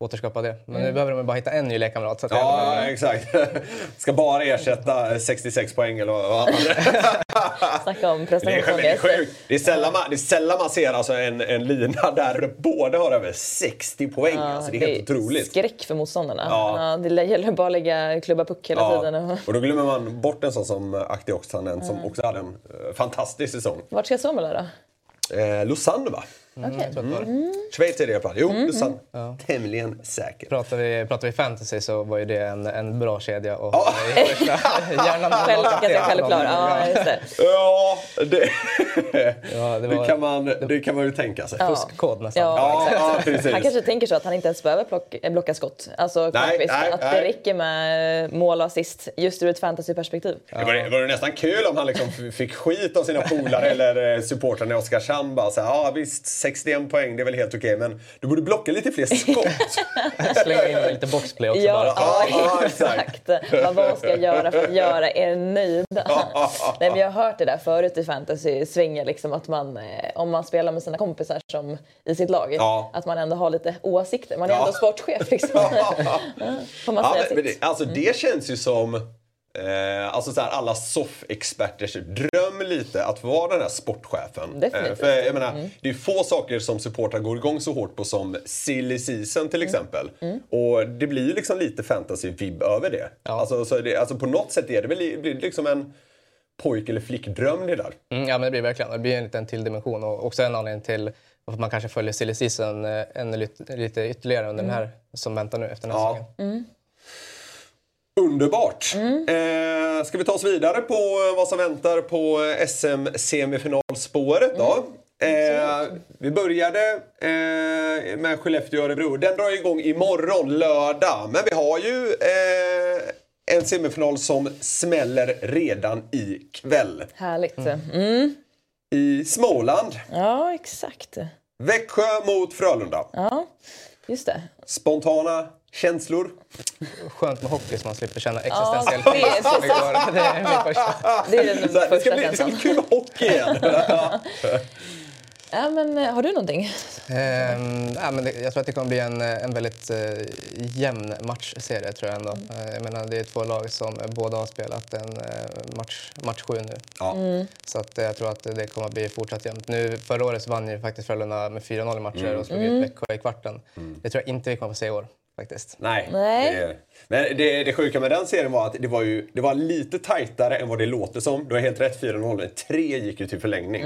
Speaker 4: återskapa det. Men nu behöver de bara hitta en ny lekkamrat. Så att
Speaker 2: Ja,
Speaker 4: jag,
Speaker 2: exakt. Ska bara ersätta 66 poäng eller vad han.
Speaker 3: Snacka om
Speaker 2: Det är, det, är
Speaker 3: prestationsångest.
Speaker 2: sjukt. det, är sällan man, det är sällan man ser alltså en, en lina där båda har över 60 poäng. alltså, det är helt otroligt.
Speaker 3: skräck för motståndarna.
Speaker 2: Ja.
Speaker 3: Ja. det gäller bara att lägga klubba puck hela tiden.
Speaker 2: Ja.
Speaker 3: Och...
Speaker 2: Och då glömmer man bort en sån som Ahti Oksanen som också hade en eh, fantastisk säsong.
Speaker 3: Vart ska Suomela då?
Speaker 2: Eh, Lausanne va?
Speaker 4: Jag tror att det var det.
Speaker 2: Schweiz är det jag pratar Jo, Lausanne. Tämligen säker.
Speaker 4: Pratar vi, pratar vi fantasy så var ju det en, en bra kedja. Och
Speaker 2: Ja.
Speaker 4: Gärna med
Speaker 3: Själv
Speaker 4: lagkapten.
Speaker 3: ganska självklar. Ja, just det.
Speaker 2: Ja, det,
Speaker 4: Ja, det
Speaker 2: det,
Speaker 4: var-
Speaker 2: kan man, det kan man ju tänka sig.
Speaker 3: Ja.
Speaker 4: Fuskkod nästan.
Speaker 3: Ja,
Speaker 2: Ja,
Speaker 3: exakt.
Speaker 2: ja, precis.
Speaker 3: Han kanske tänker så att han inte ens behöver plock, eh, blocka skott. Alltså,
Speaker 2: Nej, nej,
Speaker 3: att
Speaker 2: nej.
Speaker 3: det räcker med mål och assist just ur ett fantasyperspektiv.
Speaker 2: Det var, det var nästan kul om han liksom fick skit av sina polare eller eh, supportrarna i Oskarshamn. Bara så här, ja visst, 61 poäng, det är väl helt okej, men du borde blocka lite fler skott.
Speaker 4: Slänga in lite boxplay också
Speaker 3: Ja,
Speaker 4: bara.
Speaker 3: ja,
Speaker 2: Ja,
Speaker 3: exakt. Vad- Vad ska jag göra för att göra er nöjda? Nej, men jag har hört det där förut i fantasy-svängar, liksom, att man, eh, om man spelar med sina kompisar som i sitt lag,
Speaker 2: Ja.
Speaker 3: att man ändå har lite åsikter. Man är
Speaker 2: Ja.
Speaker 3: ändå sportchef. Liksom. Ja, Får man säga
Speaker 2: men, men
Speaker 3: sitt?
Speaker 2: det, alltså det känns ju som eh, alltså så här, alla soff-experters dröm lite att få vara den här sportchefen. Eh, för jag menar, Det är få saker som supportrar går igång så hårt på som silly season till exempel. Och det blir ju liksom lite fantasy-vibb över det. Alltså, så det. Alltså på något sätt är det väl blir det liksom en pojk eller flickdröm det där.
Speaker 4: Mm, ja, men det blir verkligen. Det blir en liten till dimension och också en anledning till varför man kanske följer silly season eh, ännu lite, lite ytterligare under den här som väntar nu efter den här
Speaker 2: Ja.
Speaker 4: säsongen.
Speaker 2: Underbart! Eh, ska vi ta oss vidare på eh, vad som väntar på eh, SM-semifinalspåret då? Eh, vi började eh, med Skellefteå och Örebro. Den drar igång imorgon, lördag. Men vi har ju eh, en semifinal som smäller redan ikväll.
Speaker 3: Härligt. Mm.
Speaker 2: I Småland.
Speaker 3: Ja, exakt.
Speaker 2: Växjö mot Frölunda.
Speaker 3: Ja, just det.
Speaker 2: Spontana känslor?
Speaker 4: Skönt med hockey så man slipper känna
Speaker 3: Ja,
Speaker 4: existentiell
Speaker 3: det är
Speaker 4: kris som igår. Det är min första.
Speaker 3: Det är den
Speaker 2: här, det, ska
Speaker 3: första
Speaker 2: bli, det ska bli kul med hockey igen!
Speaker 3: Ja, men, eh, har du någonting?
Speaker 4: Ehm, ja, men det, jag tror att det kommer bli en, en väldigt eh, jämn matchserie. Tror jag, ändå. Eh, jag menar, det är två lag som båda har spelat en eh, match, match sju nu.
Speaker 2: Ja.
Speaker 4: Så att, eh, jag tror att det kommer att bli fortsatt jämnt. Nu, förra året så vann ju faktiskt Frölunda med 4-0 i matcher och slog ut Växjö i kvarten. Det tror jag inte vi kommer att få se i år. Faktiskt.
Speaker 2: Nej.
Speaker 3: Nej.
Speaker 2: Det, men det, det sjuka med den serien var att det var, ju, det var lite tajtare än vad det låter som. Du har helt rätt, 4-0. men Tre gick ju till förlängning.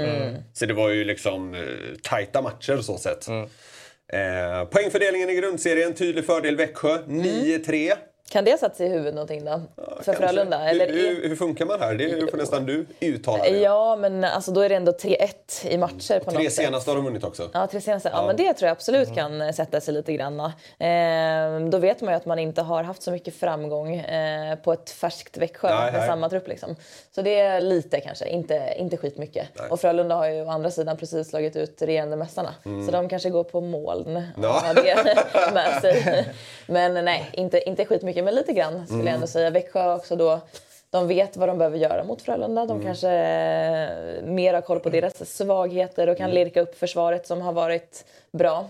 Speaker 2: Så det var ju liksom eh, tajta matcher så sett. Eh, poängfördelningen i grundserien, tydlig fördel Växjö. 9-3.
Speaker 3: Kan det ha satt sig i huvudet någonting då? för
Speaker 2: Kanske.
Speaker 3: Frölunda? Eller
Speaker 2: hur, hur, hur funkar man här? Det får nästan du uttala. Det.
Speaker 3: Ja, men alltså, då är det ändå 3-1 i matcher på
Speaker 2: Tre
Speaker 3: något sätt.
Speaker 2: senaste har de vunnit också.
Speaker 3: Ja, tre senaste. Ja. men det tror jag absolut kan eh, sätta sig lite grann. Eh, då vet man ju att man inte har haft så mycket framgång eh, på ett färskt Växjö
Speaker 2: Nej,
Speaker 3: med
Speaker 2: nej.
Speaker 3: samma trupp. Liksom. Så det är lite kanske, inte, inte skitmycket. Och Frölunda har ju å andra sidan precis slagit ut regerande mästarna. Så de kanske går på moln och
Speaker 2: Ja.
Speaker 3: har det med sig. Men nej, inte, inte skitmycket, men lite grann skulle jag ändå säga. Växjö också då de vet vad de behöver göra mot Frölunda. De kanske eh, mer har koll på deras svagheter och kan lirka upp försvaret som har varit bra.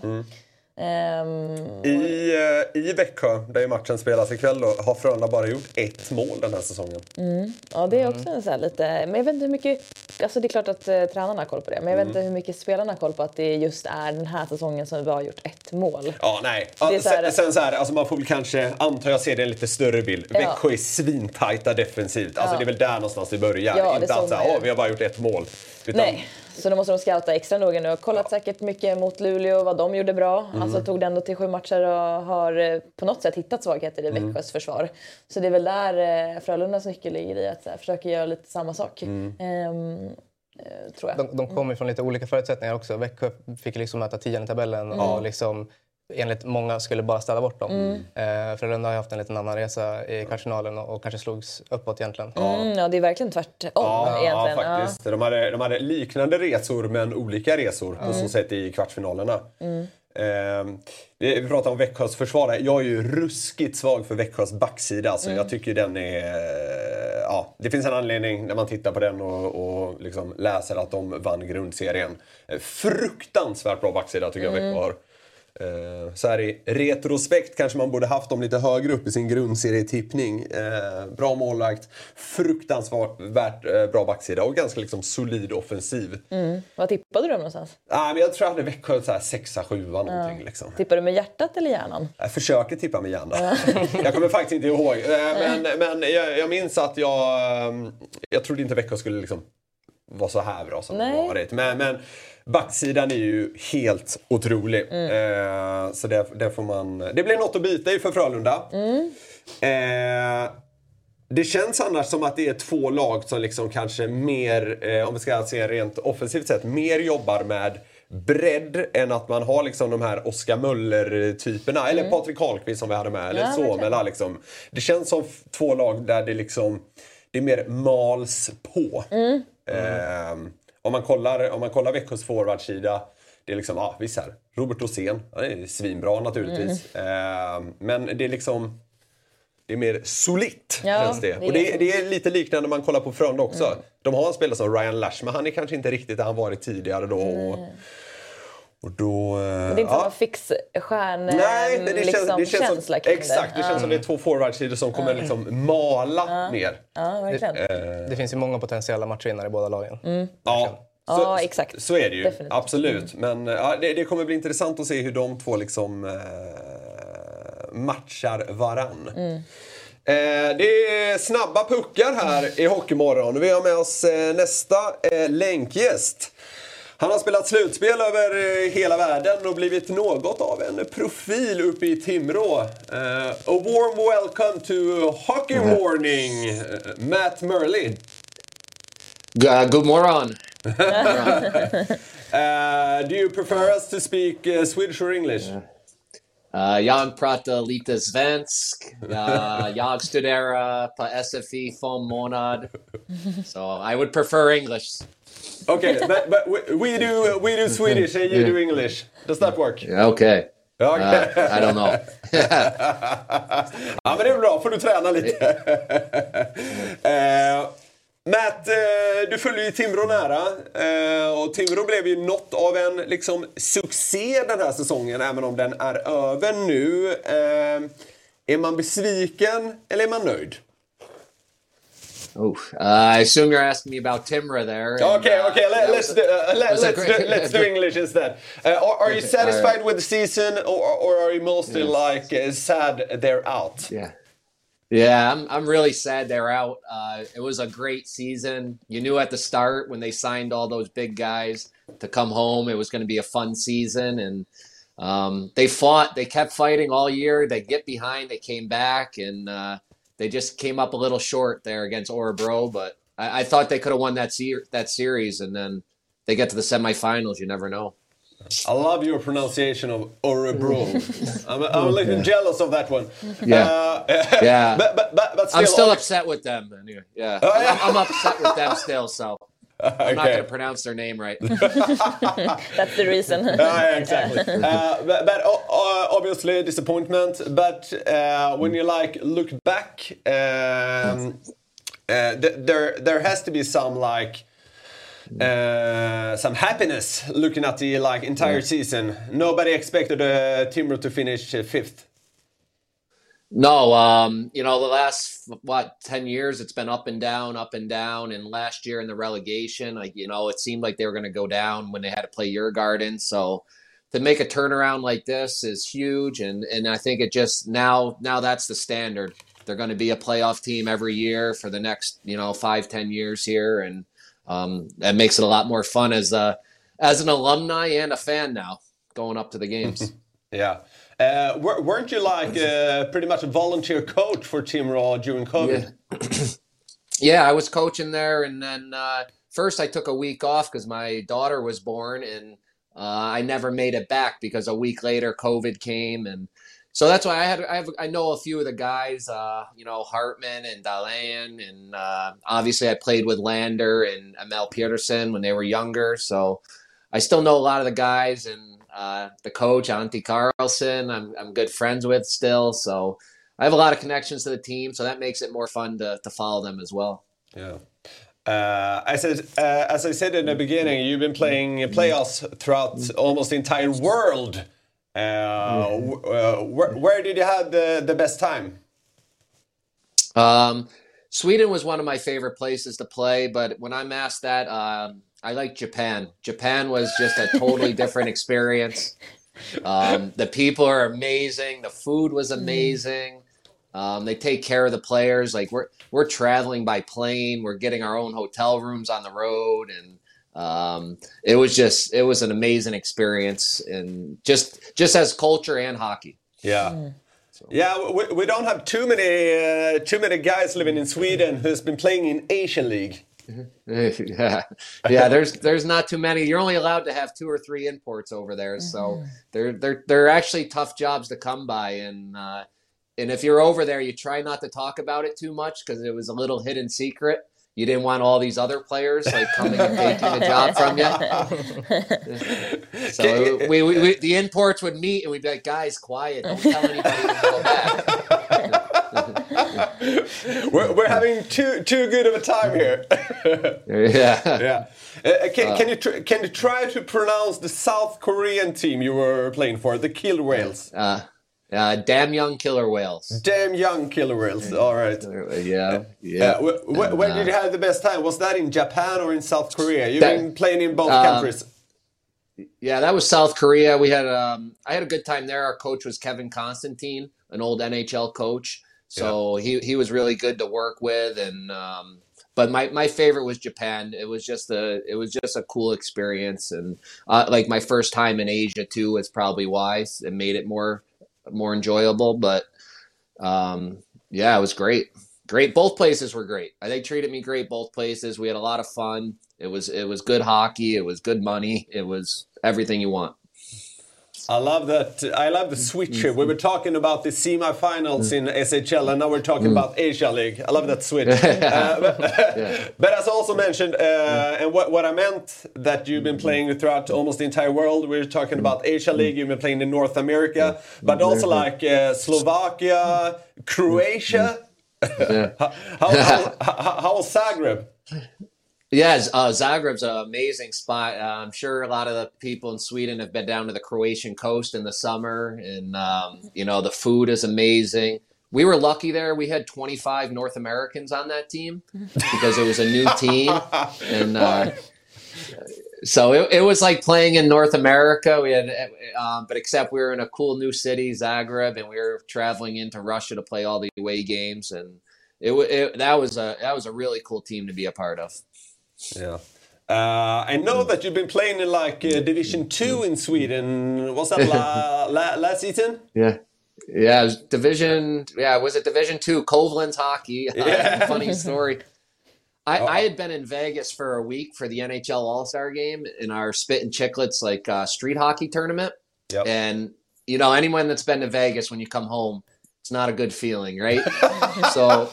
Speaker 3: Ehm,
Speaker 2: I, eh, I Växjö, där ju matchen spelas ikväll, då, har Frölunda bara gjort ett mål den här säsongen.
Speaker 3: ja, det är också en så här lite... Men jag vet inte hur mycket... Alltså det är klart att eh, tränarna har koll på det. Men jag vet inte hur mycket spelarna har koll på att det just är den här säsongen som vi har gjort ett mål.
Speaker 2: Ja, nej.
Speaker 3: Det är så här-
Speaker 2: sen, sen så här, alltså man får väl kanske, antar jag, se det i en lite större bild. Växjö är svintajta defensivt. Alltså
Speaker 3: Ja.
Speaker 2: det är väl där någonstans det börjar.
Speaker 3: Ja, det
Speaker 2: Inte att
Speaker 3: såg
Speaker 2: så här, åh, vi har bara gjort ett mål. Utan,
Speaker 3: Nej, så då måste de scouta extra noga nu. Jag har kollat säkert mycket mot Luleå, vad de gjorde bra.
Speaker 2: Mm.
Speaker 3: Alltså tog det ändå till sju matcher och har eh, på något sätt hittat svagheter i
Speaker 2: Mm.
Speaker 3: Växjös försvar. Så det är väl där eh, Frölundas nyckel ligger i att här, försöka göra lite samma sak.
Speaker 2: Mm.
Speaker 3: Ehm, eh, tror jag.
Speaker 4: De, de kommer från lite olika förutsättningar också. Växjö fick liksom möta tian i tabellen och liksom, enligt många skulle bara ställa bort dem. Eh, Frölunda har haft en liten annan resa i kvartsfinalen och, och kanske slogs uppåt egentligen.
Speaker 3: Mm, ja, det är verkligen tvärtom
Speaker 2: Ja, ja,
Speaker 3: egentligen. Ja.
Speaker 2: faktiskt. De, hade, de hade liknande resor men olika resor på så sätt i kvartsfinalerna. Ehm, det, vi pratar om Växjös försvar. där. Jag är ju ruskigt svag för Växjös backsida. Alltså, Jag tycker den är... eh, Ja, det finns en anledning när man tittar på den och, och liksom läser att de vann grundserien. Eh, Fruktansvärt bra backsida tycker jag Växjö har. Eh, Så här i retrospekt kanske man borde haft dem lite högre upp i sin grundserietippning. Eh, bra målvakt, fruktansvärt eh, bra backsida och ganska liksom solid offensiv.
Speaker 3: Vad tippade du dem någonstans?
Speaker 2: Ah, men jag tror jag hade Växjö så här sexa, sjua någonting. Liksom.
Speaker 3: Tippade du med hjärtat eller hjärnan?
Speaker 2: Jag försöker tippa med hjärnan. jag kommer faktiskt inte ihåg. Eh, Men, men jag, jag minns att jag... eh, Jag trodde inte Växjö skulle liksom vara så här bra som
Speaker 3: Nej.
Speaker 2: har varit. Men, men backsidan är ju helt otrolig. Eh, så det, det får man... Det blir något att bita i för Frölunda. Eh, det känns annars som att det är två lag som liksom kanske mer, eh, om vi ska se rent offensivt sett, mer jobbar med bredd än att man har liksom de här Oskar Möller-typerna. Eller Patrik Karlqvist som vi hade med. Eller
Speaker 3: Ja.
Speaker 2: Somela liksom. Det känns som två lag där det liksom det är mer mals på. Eh, om, man kollar, om man kollar Växjös forwardsida det är liksom, ja visst här, Robert Rosén, han är svinbra naturligtvis. Eh, men det är liksom det är mer solitt
Speaker 3: Ja,
Speaker 2: känns det.
Speaker 3: det är
Speaker 2: och det.
Speaker 3: Mm.
Speaker 2: det är lite liknande när man kollar på Frölunda också. De har en spelare som Ryan Lash, men han är kanske inte riktigt där han varit tidigare då. Och, och då... eh,
Speaker 3: Det är inte
Speaker 2: ja.
Speaker 3: samma fix stjärn
Speaker 2: Nej, det, det känns,
Speaker 3: liksom,
Speaker 2: det känns
Speaker 3: känsla
Speaker 2: som,
Speaker 3: kring
Speaker 2: exakt, det känns som det är två forwardsidor som kommer liksom mala ner.
Speaker 3: Ja, verkligen.
Speaker 2: Eh,
Speaker 4: Det finns ju många potentiella matchvinnare i båda lagen.
Speaker 2: Ja, så,
Speaker 3: Ja, exakt.
Speaker 2: så är det ju.
Speaker 3: Definitivt.
Speaker 2: Absolut. Men eh, ja, det, det kommer bli intressant att se hur de två liksom eh, matchar varann. Eh, det är snabba puckar här i Hockeymorgon. Vi har med oss eh, nästa eh, länkgäst. Han har spelat slutspel över eh, hela världen och blivit något av en profil uppe i Timrå. Eh, a warm welcome to Hockey Morning, eh, Matt Murley.
Speaker 7: Uh, good morgon.
Speaker 2: Uh, do you prefer us to speak uh, Swedish or English?
Speaker 7: Uh, jag pratar lite svensk. Uh, jag studerar på SFI fem månad. So I would prefer English.
Speaker 2: Okay, but, but we, we do we do Swedish and you do English. Does that work?
Speaker 7: Okay.
Speaker 2: Okay.
Speaker 7: Uh, I don't know.
Speaker 2: ja, men det är bra. får du träna lite. Eh, Matt, eh, du följer ju Timrå nära. eh, och Timrå blev ju något av en liksom, succé den här säsongen, även om den är över nu. Är man besviken eller är man nöjd?
Speaker 7: Ooh, uh, I assume you're asking me about Timra there. and,
Speaker 2: Okay,
Speaker 7: uh,
Speaker 2: okay. let, let's
Speaker 7: was
Speaker 2: do, uh, let, let's, do, let's do English instead. Uh, are, are you satisfied
Speaker 7: alright.
Speaker 2: with the season, or, or are you mostly like uh, sad they're out?
Speaker 7: Yeah. Yeah, I'm, I'm really sad they're out. Uh, it was a great season. You knew at the start when they signed all those big guys to come home, it was going to be a fun season. And um, they fought, they kept fighting all year. They get behind, they came back, and uh, they just came up a little short there against Orebro. But I, I thought they could have won that ser- that series, and then they get to the semifinals. You never know.
Speaker 2: I love your pronunciation of Örebro. I'm, I'm a little jealous of that one.
Speaker 7: Yeah.
Speaker 2: Uh,
Speaker 7: Yeah.
Speaker 2: but, but, but, but still,
Speaker 7: I'm still upset with them. Anyway. Yeah,
Speaker 2: Oh, yeah.
Speaker 7: I'm, I'm upset with them still. So I'm not going to pronounce their name right.
Speaker 3: That's the reason.
Speaker 2: Ah, yeah, exactly. uh, but but o- uh, obviously disappointment. But uh, when you like look back, um, uh, th- there there has to be some like uh, some happiness looking at the like entire season. Nobody expected uh, Timber to finish uh, fifth.
Speaker 7: No, um, you know, the last what 10 years it's been up and down, up and down. And last year in the relegation, like, you know, it seemed like they were going to go down when they had to play your garden. So to make a turnaround like this is huge and and I think it just now now that's the standard. They're going to be a playoff team every year for the next, you know, five, ten years here and um that makes it a lot more fun as a as an alumni and a fan now going up to the games.
Speaker 2: Yeah. Uh, weren't you like uh, pretty much a volunteer coach for Team Raw during COVID?
Speaker 7: Yeah, I was coaching there, and then uh, first I took a week off because my daughter was born, and uh, I never made it back because a week later COVID came, and so that's why I had I have I know a few of the guys, uh, you know Hartman and Dalan, and uh, obviously I played with Lander and Amel Peterson when they were younger, so I still know a lot of the guys and uh, the coach Antti Carlson. I'm I'm good friends with still, so. I have a lot of connections to the team, so that makes it more fun to, to follow them as well.
Speaker 2: Yeah. Uh, I, uh, as I said in the beginning, you've been playing playoffs throughout almost the entire world. Uh, uh, where, where did you have the, the best time?
Speaker 7: Um, Sweden was one of my favorite places to play, but when I'm asked that, um, I like Japan. Japan was just a totally different experience. Um, the people are amazing. The food was amazing. Um, they take care of the players. Like we're we're traveling by plane. We're getting our own hotel rooms on the road, and um, it was just it was an amazing experience, and just just as culture and hockey.
Speaker 2: Yeah. Yeah, we, we don't have too many uh, too many guys living in Sweden who's been playing in Asian League.
Speaker 7: yeah, yeah. There's there's not too many. You're only allowed to have two or three imports over there, so they're they're they're actually tough jobs to come by. And uh, and if you're over there, you try not to talk about it too much because it was a little hidden secret. You didn't want all these other players like coming and taking the job from you. So we, we, we the imports would meet and we'd be like, guys, quiet, don't tell anybody you go back.
Speaker 2: We're, we're having too too good of a time here.
Speaker 7: Yeah.
Speaker 2: yeah. Uh, can, can you tr- can you try to pronounce the South Korean team you were playing for, the Kill Whales?
Speaker 7: Uh, uh, damn young killer whales.
Speaker 2: Damn young Killer Whales. All right.
Speaker 7: Yeah, yeah.
Speaker 2: Uh, wh- wh- where did you have the best time? Was that in Japan or in South Korea? You've
Speaker 7: That-
Speaker 2: been playing in both
Speaker 7: um,
Speaker 2: countries.
Speaker 7: Yeah, that was South Korea. We had um, I had a good time there. Our coach was Kevin Constantine, an old NHL coach. So he he was really good to work with, and um, but my, my favorite was Japan. It was just a it was just a cool experience, and uh, like my first time in Asia too was probably why it made it more more enjoyable. But um, yeah, it was great. Great. Both places were great. They treated me great. Both places. We had a lot of fun. It was it was good hockey. It was good money. It was everything you want.
Speaker 2: I love that. I love the switch here. We were talking about the semi-finals in mm. SHL, and now we're talking mm. about Asia League. I love that switch. uh, but, but as also mentioned, uh, mm. and what, what I meant that you've been mm-hmm. playing throughout almost the entire world. We're talking about mm-hmm. Asia League. You've been playing in North America, but also like uh, Slovakia, Croatia. how, how, how, how was Zagreb?
Speaker 7: Yeah, uh, Zagreb's an amazing spot. Uh, I'm sure a lot of the people in Sweden have been down to the Croatian coast in the summer, and um, you know the food is amazing. We were lucky there. We had 25 North Americans on that team because it was a new team, and uh, so it, it was like playing in North America. We had, um, but except we were in a cool new city, Zagreb, and we were traveling into Russia to play all the away games, and it, it that was a that was a really cool team to be a part of.
Speaker 2: Yeah. Uh, I know that you've been playing in like uh, Division Two in Sweden. Was that la, la, last season?
Speaker 7: Yeah. Yeah, division. Yeah, was it Division Two? Covalent hockey.
Speaker 2: Yeah.
Speaker 7: funny story. I, I had been in Vegas for a week for the NHL All Star Game in our Spit and Chicklets like uh, street hockey tournament.
Speaker 2: Yep.
Speaker 7: And you know, anyone that's been to Vegas when you come home, it's not a good feeling, right? so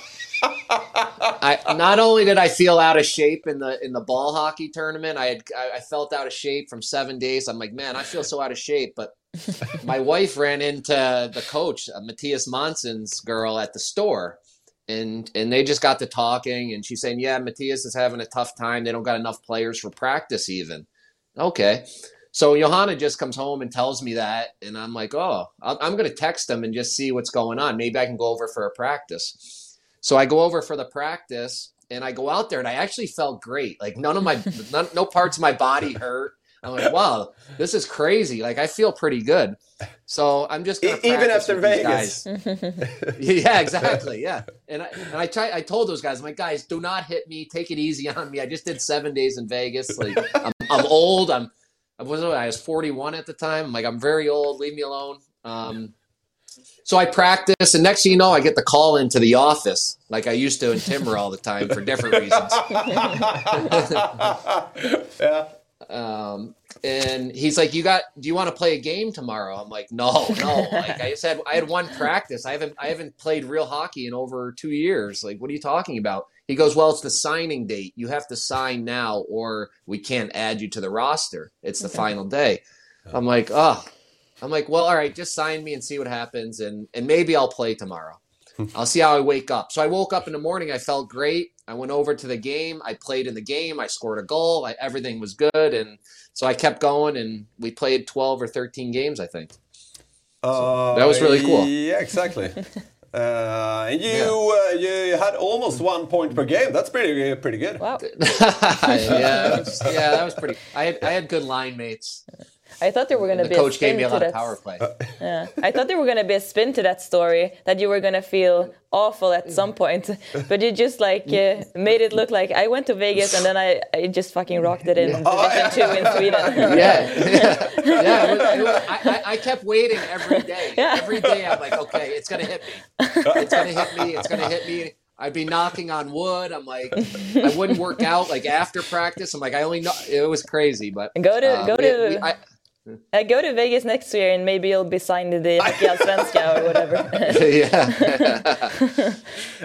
Speaker 7: I not only did I feel out of shape in the in the ball hockey tournament, I had I, I felt out of shape from seven days. I'm like, man, I feel so out of shape. But my wife ran into the coach, uh, Matthias Monson's girl, at the store, and and they just got to talking, and she's saying, yeah, Matthias is having a tough time. They don't got enough players for practice, even. Okay. So Johanna just comes home and tells me that, and I'm like, oh, I'm, I'm going to text them and just see what's going on. Maybe I can go over for a practice. So I go over for the practice, and I go out there, and I actually felt great. Like none of my, none, no parts of my body hurt. I'm like, wow, this is crazy. Like I feel pretty good. So I'm just gonna
Speaker 2: even
Speaker 7: practice
Speaker 2: after Vegas.
Speaker 7: guys. yeah, exactly. Yeah, and I and I try. I told those guys, I'm like, guys, do not hit me. Take it easy on me. I just did seven days in Vegas. Like I'm, I'm old. I'm I was I was 41 at the time. I'm like I'm very old. Leave me alone. Um, so I practice, and next thing you know, I get the call into the office, like I used to in Timber all the time for different reasons.
Speaker 2: yeah.
Speaker 7: Um, and he's like, "You got? Do you want to play a game tomorrow?" I'm like, "No, no. Like I said, I had one practice. I haven't, I haven't played real hockey in over two years. Like, what are you talking about?" He goes, "Well, it's the signing date. You have to sign now, or we can't add you to the roster. It's the final day." I'm like, "Oh." I'm like, well, all right, just sign me and see what happens, and and maybe I'll play tomorrow. I'll see how I wake up. So I woke up in the morning. I felt great. I went over to the game. I played in the game. I scored a goal. I, everything was good, and so I kept going. And we played twelve or thirteen games, I think.
Speaker 2: Uh,
Speaker 7: that was really cool.
Speaker 2: Yeah, exactly. Uh, and you uh, you had almost one point per game. That's pretty pretty good.
Speaker 3: Wow.
Speaker 7: yeah, it was- yeah, that was pretty. I had I had good line mates.
Speaker 3: I thought there were going to be
Speaker 7: coach
Speaker 3: a spin
Speaker 7: gave me a
Speaker 3: to
Speaker 7: lot of
Speaker 3: that.
Speaker 7: power play.
Speaker 3: Yeah. I thought there were going to be a spin to that story that you were going to feel awful at some point, but you just like uh, made it look like I went to Vegas and then I, I just fucking rocked it in Division Two in Sweden.
Speaker 7: yeah, yeah, yeah. It was, it was, I, I, I kept waiting every day.
Speaker 3: Yeah.
Speaker 7: Every day, I'm like, okay, it's gonna hit me. It's gonna hit me. It's gonna hit me. I'd be knocking on wood. I'm like, I wouldn't work out like after practice. I'm like, I only know. It was crazy, but
Speaker 3: Go to-
Speaker 7: uh,
Speaker 3: go
Speaker 7: we-
Speaker 3: to-
Speaker 7: we- I,
Speaker 3: I go to Vegas next year and maybe you'll be signed to the Hockey Hockeyallsvenskan or whatever.
Speaker 7: yeah.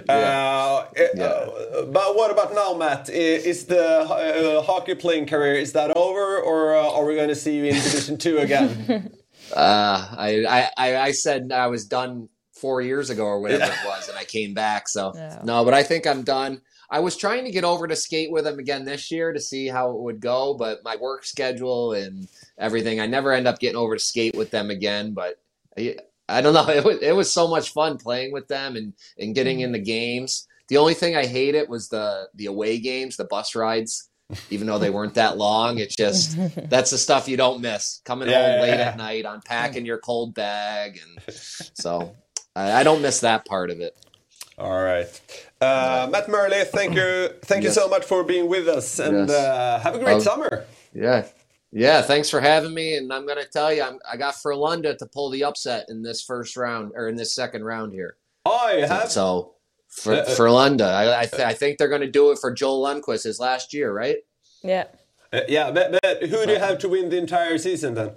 Speaker 2: Uh, uh, but what about now, Matt? I- Is the uh, hockey playing career is that over, or uh, are we going to see you in Division Two again?
Speaker 7: Uh, I, I, I, I said I was done four years ago or whatever it was, and I came back. So
Speaker 3: Yeah.
Speaker 7: no, but I think I'm done. I was trying to get over to skate with him again this year to see how it would go, but my work schedule and everything, I never end up getting over to skate with them again. But I, don't know. It was, it was so much fun playing with them and, and getting in the mm. games. The only thing I hated was the the away games, the bus rides. Even though they weren't that long, it's just that's the stuff you don't miss. Coming
Speaker 2: Yeah,
Speaker 7: home late
Speaker 2: yeah.
Speaker 7: at night, unpacking mm. your cold bag, and so I, I don't miss that part of it.
Speaker 2: All right, uh, Matt Murley, thank you, thank you so much for being with us, and
Speaker 7: Yes.
Speaker 2: uh, have a great
Speaker 7: Um,
Speaker 2: summer.
Speaker 7: Yeah, yeah. Thanks for having me, and I'm gonna tell you, I'm, I got Frölunda to pull the upset in this first round or in this second round here.
Speaker 2: Oh, you have.
Speaker 7: So for
Speaker 2: Uh, uh,
Speaker 7: Frölunda, I I, th- I think they're gonna do it for Joel Lundquist his last year, right?
Speaker 3: yeah.
Speaker 2: Uh, yeah, but, but who do you have to win the entire season then?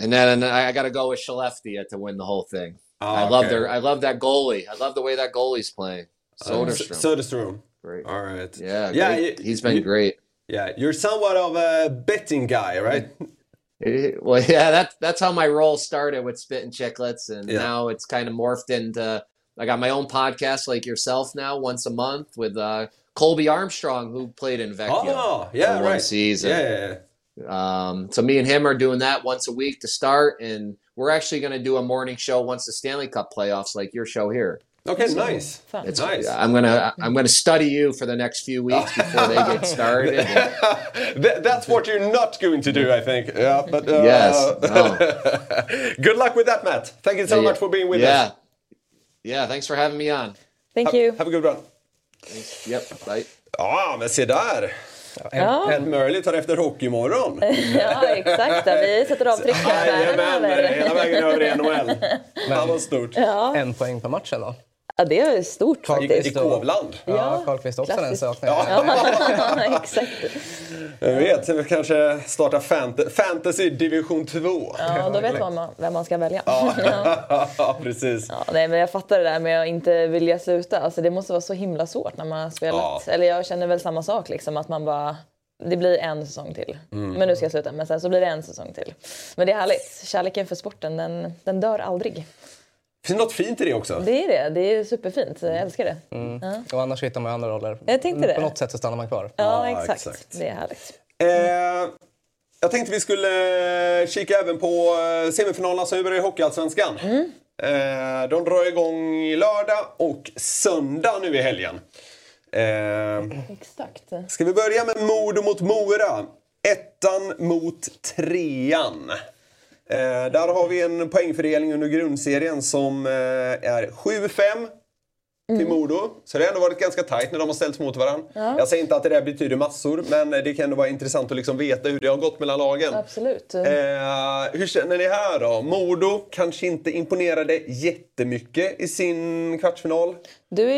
Speaker 7: And then and I, I got to go with Skellefteå to win the whole thing.
Speaker 2: Oh,
Speaker 7: I love
Speaker 2: okay.
Speaker 7: their I love that goalie. I love the way that goalie's playing.
Speaker 2: Uh,
Speaker 7: Soderstrom,
Speaker 2: Soderstrom.
Speaker 7: great.
Speaker 2: All right.
Speaker 7: Yeah,
Speaker 2: Yeah,
Speaker 7: he's been
Speaker 2: you-
Speaker 7: great.
Speaker 2: Yeah, you're somewhat of a betting guy, right?
Speaker 7: Eh, Well, yeah, that's that's how my role started with Spit and Chicklets, and
Speaker 2: Yeah.
Speaker 7: now it's kind of morphed into. I got my own podcast like yourself now, once a month with uh, Colby Armstrong, who played in Vecchio
Speaker 2: Oh, yeah, right.
Speaker 7: season.
Speaker 2: Yeah, yeah, yeah.
Speaker 7: Um, so me and him are doing that once a week to start, and we're actually going to do a morning show once the Stanley Cup playoffs, like your show here.
Speaker 2: Okay, nice.
Speaker 3: Fun.
Speaker 7: It's
Speaker 2: Nice.
Speaker 7: I'm gonna I'm gonna study you for the next few weeks before they get started.
Speaker 2: That- That's what you're not going to do, I think. Yeah, but uh,
Speaker 7: Yes,
Speaker 2: good luck with that, Matt. Thank you so
Speaker 7: Yeah.
Speaker 2: much for being with
Speaker 7: yeah,
Speaker 2: us.
Speaker 7: yeah. Yeah. Thanks for having me on.
Speaker 3: Thank
Speaker 2: Ha-
Speaker 3: you.
Speaker 2: Have a good one.
Speaker 7: Yep. Bye.
Speaker 2: Ja, men se där.
Speaker 3: Ja.
Speaker 2: Ed Murley tar efter Hockeymorgon.
Speaker 3: Ja, exakt. Vi sätter avtryck här
Speaker 2: Jajamän, hela vägen över i NHL. Han var stort.
Speaker 4: En poäng på matchen då.
Speaker 3: Ja, det är stort faktiskt.
Speaker 2: I Kovland.
Speaker 4: Ja, Karlqvist också den saknar jag.
Speaker 3: Ja, exakt.
Speaker 2: Jag vet, vi kanske startar fant- Fantasy division 2.
Speaker 3: Ja, då vet man vem man ska välja.
Speaker 2: Ja, precis.
Speaker 3: Ja, nej, men jag fattar det där med att inte vilja sluta. Alltså, det måste vara så himla svårt när man har spelat.
Speaker 2: Ja.
Speaker 3: Eller jag känner väl samma sak, liksom, att man bara... Det blir en säsong till.
Speaker 2: Mm.
Speaker 3: Men nu ska jag sluta. Men sen så blir det en säsong till. Men det är härligt. Kärleken för sporten, den, den dör aldrig.
Speaker 2: Finns något fint i det också?
Speaker 3: Det är det. Det är superfint. Jag älskar det.
Speaker 4: Och annars hittar man andra roller.
Speaker 3: Jag tänkte det.
Speaker 4: På något sätt så stannar man kvar.
Speaker 3: Ja,
Speaker 2: Ja,
Speaker 3: exakt.
Speaker 2: exakt.
Speaker 3: Det är härligt.
Speaker 2: Eh, jag tänkte vi skulle kika även på eh, semifinalerna som ju börjar i Hockeyallsvenskan. Eh, de drar igång i lördag och söndag nu i helgen. Eh,
Speaker 3: Exakt.
Speaker 2: ska vi börja med Modo mot Mora? Ettan mot trean. Eh, där har vi en poängfördelning under grundserien som eh, är 7-5 till Modo. Så det har ändå varit ganska tajt när de har ställts mot varandra. Jag säger inte att det där betyder massor, men det kan ändå vara intressant att liksom veta hur det har gått mellan lagen.
Speaker 3: Absolut.
Speaker 2: Eh, hur känner ni här då? Modo kanske inte imponerade jättemycket i sin kvartsfinal.
Speaker 3: Du är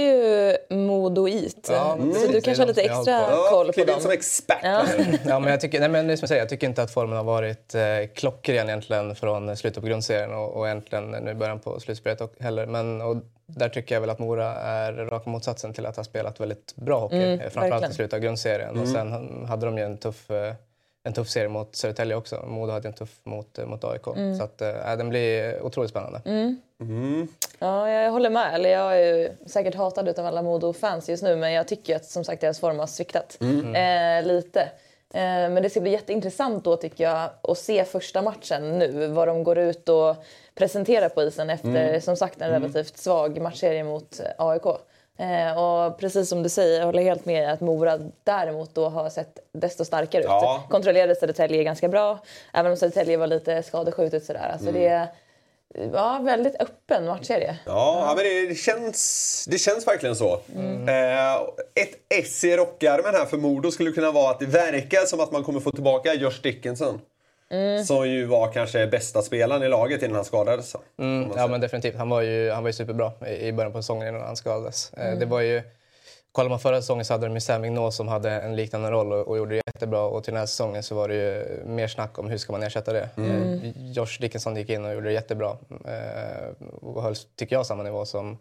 Speaker 3: ju modoit.
Speaker 4: Ja,
Speaker 3: så
Speaker 4: precis.
Speaker 3: du kanske har lite extra koll på dem.
Speaker 2: som expert.
Speaker 3: Ja.
Speaker 4: Ja, men jag tycker, nej, men det som jag säger, jag tycker inte att formen har varit eh, klockren egentligen från slutet på grundserien och, och egentligen nu i början på slutspelet och- heller. Men och där tycker jag väl att Mora är raka motsatsen till att ha spelat väldigt bra hockey.
Speaker 3: Mm,
Speaker 4: eh, framförallt
Speaker 3: verkligen.
Speaker 4: i slutet av grundserien. Och sen hade de ju en tuff, eh, en tuff serie mot Södertälje också. Modo hade en tuff mot, eh, mot AIK.
Speaker 3: Mm.
Speaker 4: Så att, eh, den blir otroligt spännande.
Speaker 3: Ja, jag håller med. Eller jag är ju säkert hatad utav alla Modo-fans just nu men jag tycker att som sagt deras form har sviktat eh, lite. Eh, men det ska bli jätteintressant då tycker jag att se första matchen nu. Vad de går ut och presenterar på isen efter som sagt en relativt svag matchserie mot eh, AIK. Eh, och precis som du säger, jag håller helt med i att Mora däremot då har sett desto starkare ut.
Speaker 2: Ja.
Speaker 3: Kontrollerade Södertälje ganska bra, även om Södertälje var lite skadeskjutet sådär. Alltså det är ja, väldigt öppen matchserie.
Speaker 2: Ja, ja, men det, känns, det känns verkligen så. Eh, ett S i rockärmen här för Modo skulle kunna vara att det verkar som att man kommer få tillbaka Josh Dickinson. Som ju var kanske bästa spelaren i laget innan han skadades.
Speaker 4: Mm, ja men definitivt. Han var ju, han var ju superbra i början på säsongen innan han skadades. Eh, Det var ju, kollar man förra säsongen så hade de ju Sam Mignot som hade en liknande roll och, och gjorde det jättebra. Och till den här säsongen så var det ju mer snack om hur ska man ersätta det. Eh, Josh Dickinson gick in och gjorde det jättebra. Eh, och höll, tycker jag, samma nivå som,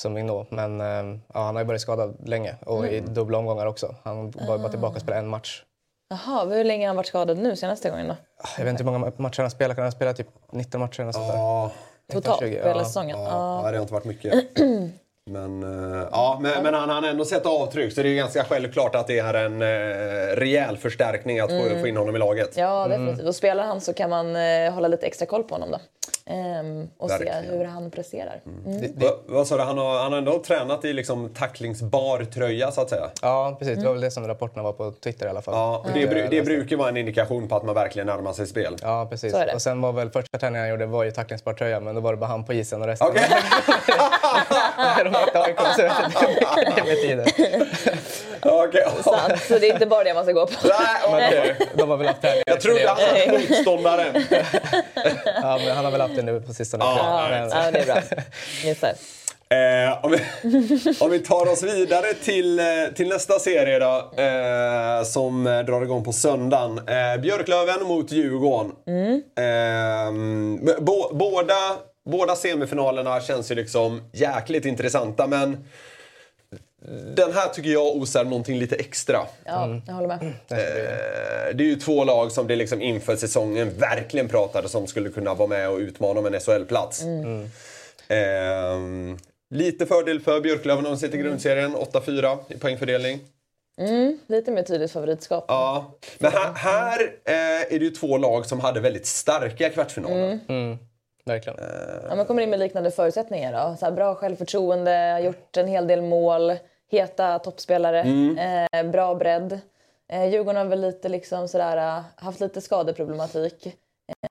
Speaker 4: som Mignot. Men eh, ja, han har ju varit skadad länge och i dubbla omgångar också. Han var bara tillbaka och spelade en match.
Speaker 3: Jaha, hur länge har han varit skadad nu senaste gången då?
Speaker 4: Jag vet inte hur många matcher han spelar. Kan han spela typ 19 matcher eller sånt där?
Speaker 2: Ja,
Speaker 3: Totalt
Speaker 4: 20,
Speaker 3: på hela
Speaker 4: ja.
Speaker 3: säsongen?
Speaker 2: ja,
Speaker 3: Ja.
Speaker 2: det har inte varit mycket. Men, eh, ja, men, men han har ändå sett avtryck så det är ganska självklart att det är en eh, rejäl förstärkning att få, få in honom i laget.
Speaker 3: Ja, definitivt. Och spelar han så kan man eh, hålla lite extra koll på honom då. Ehm, och
Speaker 2: Verkligen.
Speaker 3: se hur han presterar. Mm.
Speaker 2: Va, vad sa du? Han har, han har ändå tränat i liksom tacklingsbar tröja så att säga.
Speaker 4: Ja, precis. Det var väl det som rapporterna var på Twitter i alla fall.
Speaker 2: Ja, och det, bru- det brukar vara en indikation på att man verkligen närmar sig spel.
Speaker 4: Ja, precis.
Speaker 3: Det.
Speaker 4: Och sen var väl första träningen han gjorde var ju tacklingsbar tröja, men då var det bara han på isen och resten...
Speaker 2: Okej.
Speaker 4: de mötte AIK, så det det betyder.
Speaker 2: Okej.
Speaker 3: Sant, så det är inte bara det man ska gå på.
Speaker 2: Nej, okej.
Speaker 4: De har väl haft träning.
Speaker 2: Jag trodde han var motståndaren.
Speaker 4: Ja, men han har väl haft det nu på sistone.
Speaker 2: Ja,
Speaker 4: Men-
Speaker 3: ja, det är bra. Just det.
Speaker 2: Eh, om, vi, om vi tar oss vidare till, eh, till nästa serie då, eh, som eh, drar igång på söndagen. Eh, Björklöven mot Djurgården. Eh, bo, båda, båda semifinalerna känns ju liksom jäkligt intressanta men den här tycker jag osar någonting lite extra.
Speaker 3: Ja, jag håller med.
Speaker 2: Eh, det är ju två lag som det liksom inför säsongen verkligen pratades om skulle kunna vara med och utmana om en SHL-plats. Eh, lite fördel för Björklöven om de sitter i grundserien, 8-4 i poängfördelning.
Speaker 3: Lite mer tydligt favoritskap.
Speaker 2: Ja. Men här, här eh, är det ju två lag som hade väldigt starka kvartsfinaler.
Speaker 4: Verkligen.
Speaker 3: Ja, man kommer in med liknande förutsättningar. Då. Så här, bra självförtroende, har gjort en hel del mål, heta toppspelare, eh, bra bredd. Eh, Djurgården har väl lite liksom sådär, eh, haft lite skadeproblematik.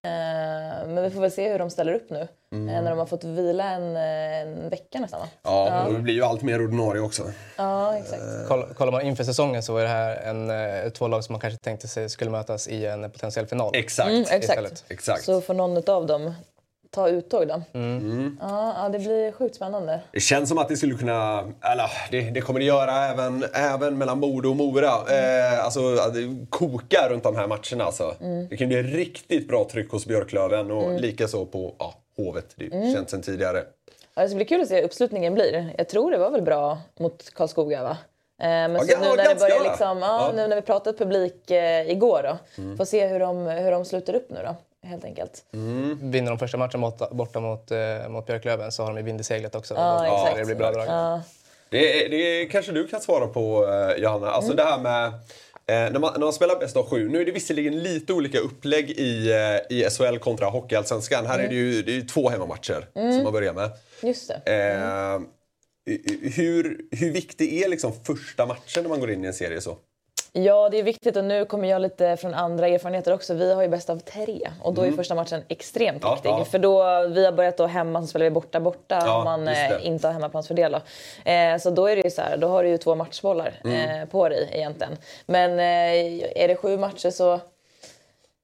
Speaker 3: Eh, men vi får väl se hur de ställer upp nu.
Speaker 2: Mm.
Speaker 3: Eh, när de har fått vila en, eh, en vecka nästan va?
Speaker 2: Ja, och det blir ju allt mer ordinarie också.
Speaker 3: Ja, exakt.
Speaker 4: Koll- Kollar man inför säsongen så var det här en, eh, två lag som man kanske tänkte sig skulle mötas i en potentiell final.
Speaker 2: Exakt.
Speaker 3: Mm, exakt.
Speaker 2: Exakt.
Speaker 3: Så får någon av dem ta uttåg då.
Speaker 2: Mm.
Speaker 3: Ja, ja, det blir sjukt spännande.
Speaker 2: Det känns som att det skulle kunna, eller det, det kommer det göra även, även mellan Modo och Mora. Eh, alltså att det kokar runt de här matcherna alltså. Det kan bli riktigt bra tryck hos Björklöven och likaså på ja, Hovet. Det mm. känns sen tidigare.
Speaker 3: Ja, det ska bli kul att se hur uppslutningen blir. Jag tror det var väl bra mot Karlskoga va? Eh, Men
Speaker 2: Ja,
Speaker 3: så
Speaker 2: ja,
Speaker 3: nu när det börjar liksom, ja,
Speaker 2: Ja.
Speaker 3: nu när vi pratat publik eh, igår då. Får se hur de, hur de sluter upp nu då. Helt enkelt.
Speaker 4: Vinner de första matchen borta, borta mot, eh, mot Björklöven så har de ju vind i seglet också.
Speaker 3: Ja, exakt.
Speaker 4: Det blir bra drag.
Speaker 3: Ja,
Speaker 2: Det, det kanske du kan svara på eh, Johanna. Alltså det här med eh, när, man, när man spelar bäst av sju. Nu är det visserligen lite olika upplägg i, eh, i SHL kontra Hockeyallsvenskan. Här är det ju, det är ju två hemmamatcher som man börjar med.
Speaker 3: just det.
Speaker 2: Eh, hur, hur viktig är liksom första matchen när man går in i en serie så?
Speaker 3: Ja, det är viktigt och nu kommer jag lite från andra erfarenheter också. Vi har ju bäst av tre och då är första matchen extremt
Speaker 2: Ja,
Speaker 3: viktig.
Speaker 2: ja.
Speaker 3: För då, vi har börjat då hemma så spelar vi borta borta
Speaker 2: Ja,
Speaker 3: om man eh, inte har hemmaplansfördel. Då. Eh, så då är det ju så här, då har du ju två matchbollar
Speaker 2: Mm.
Speaker 3: eh, på dig egentligen. Men eh, är det sju matcher så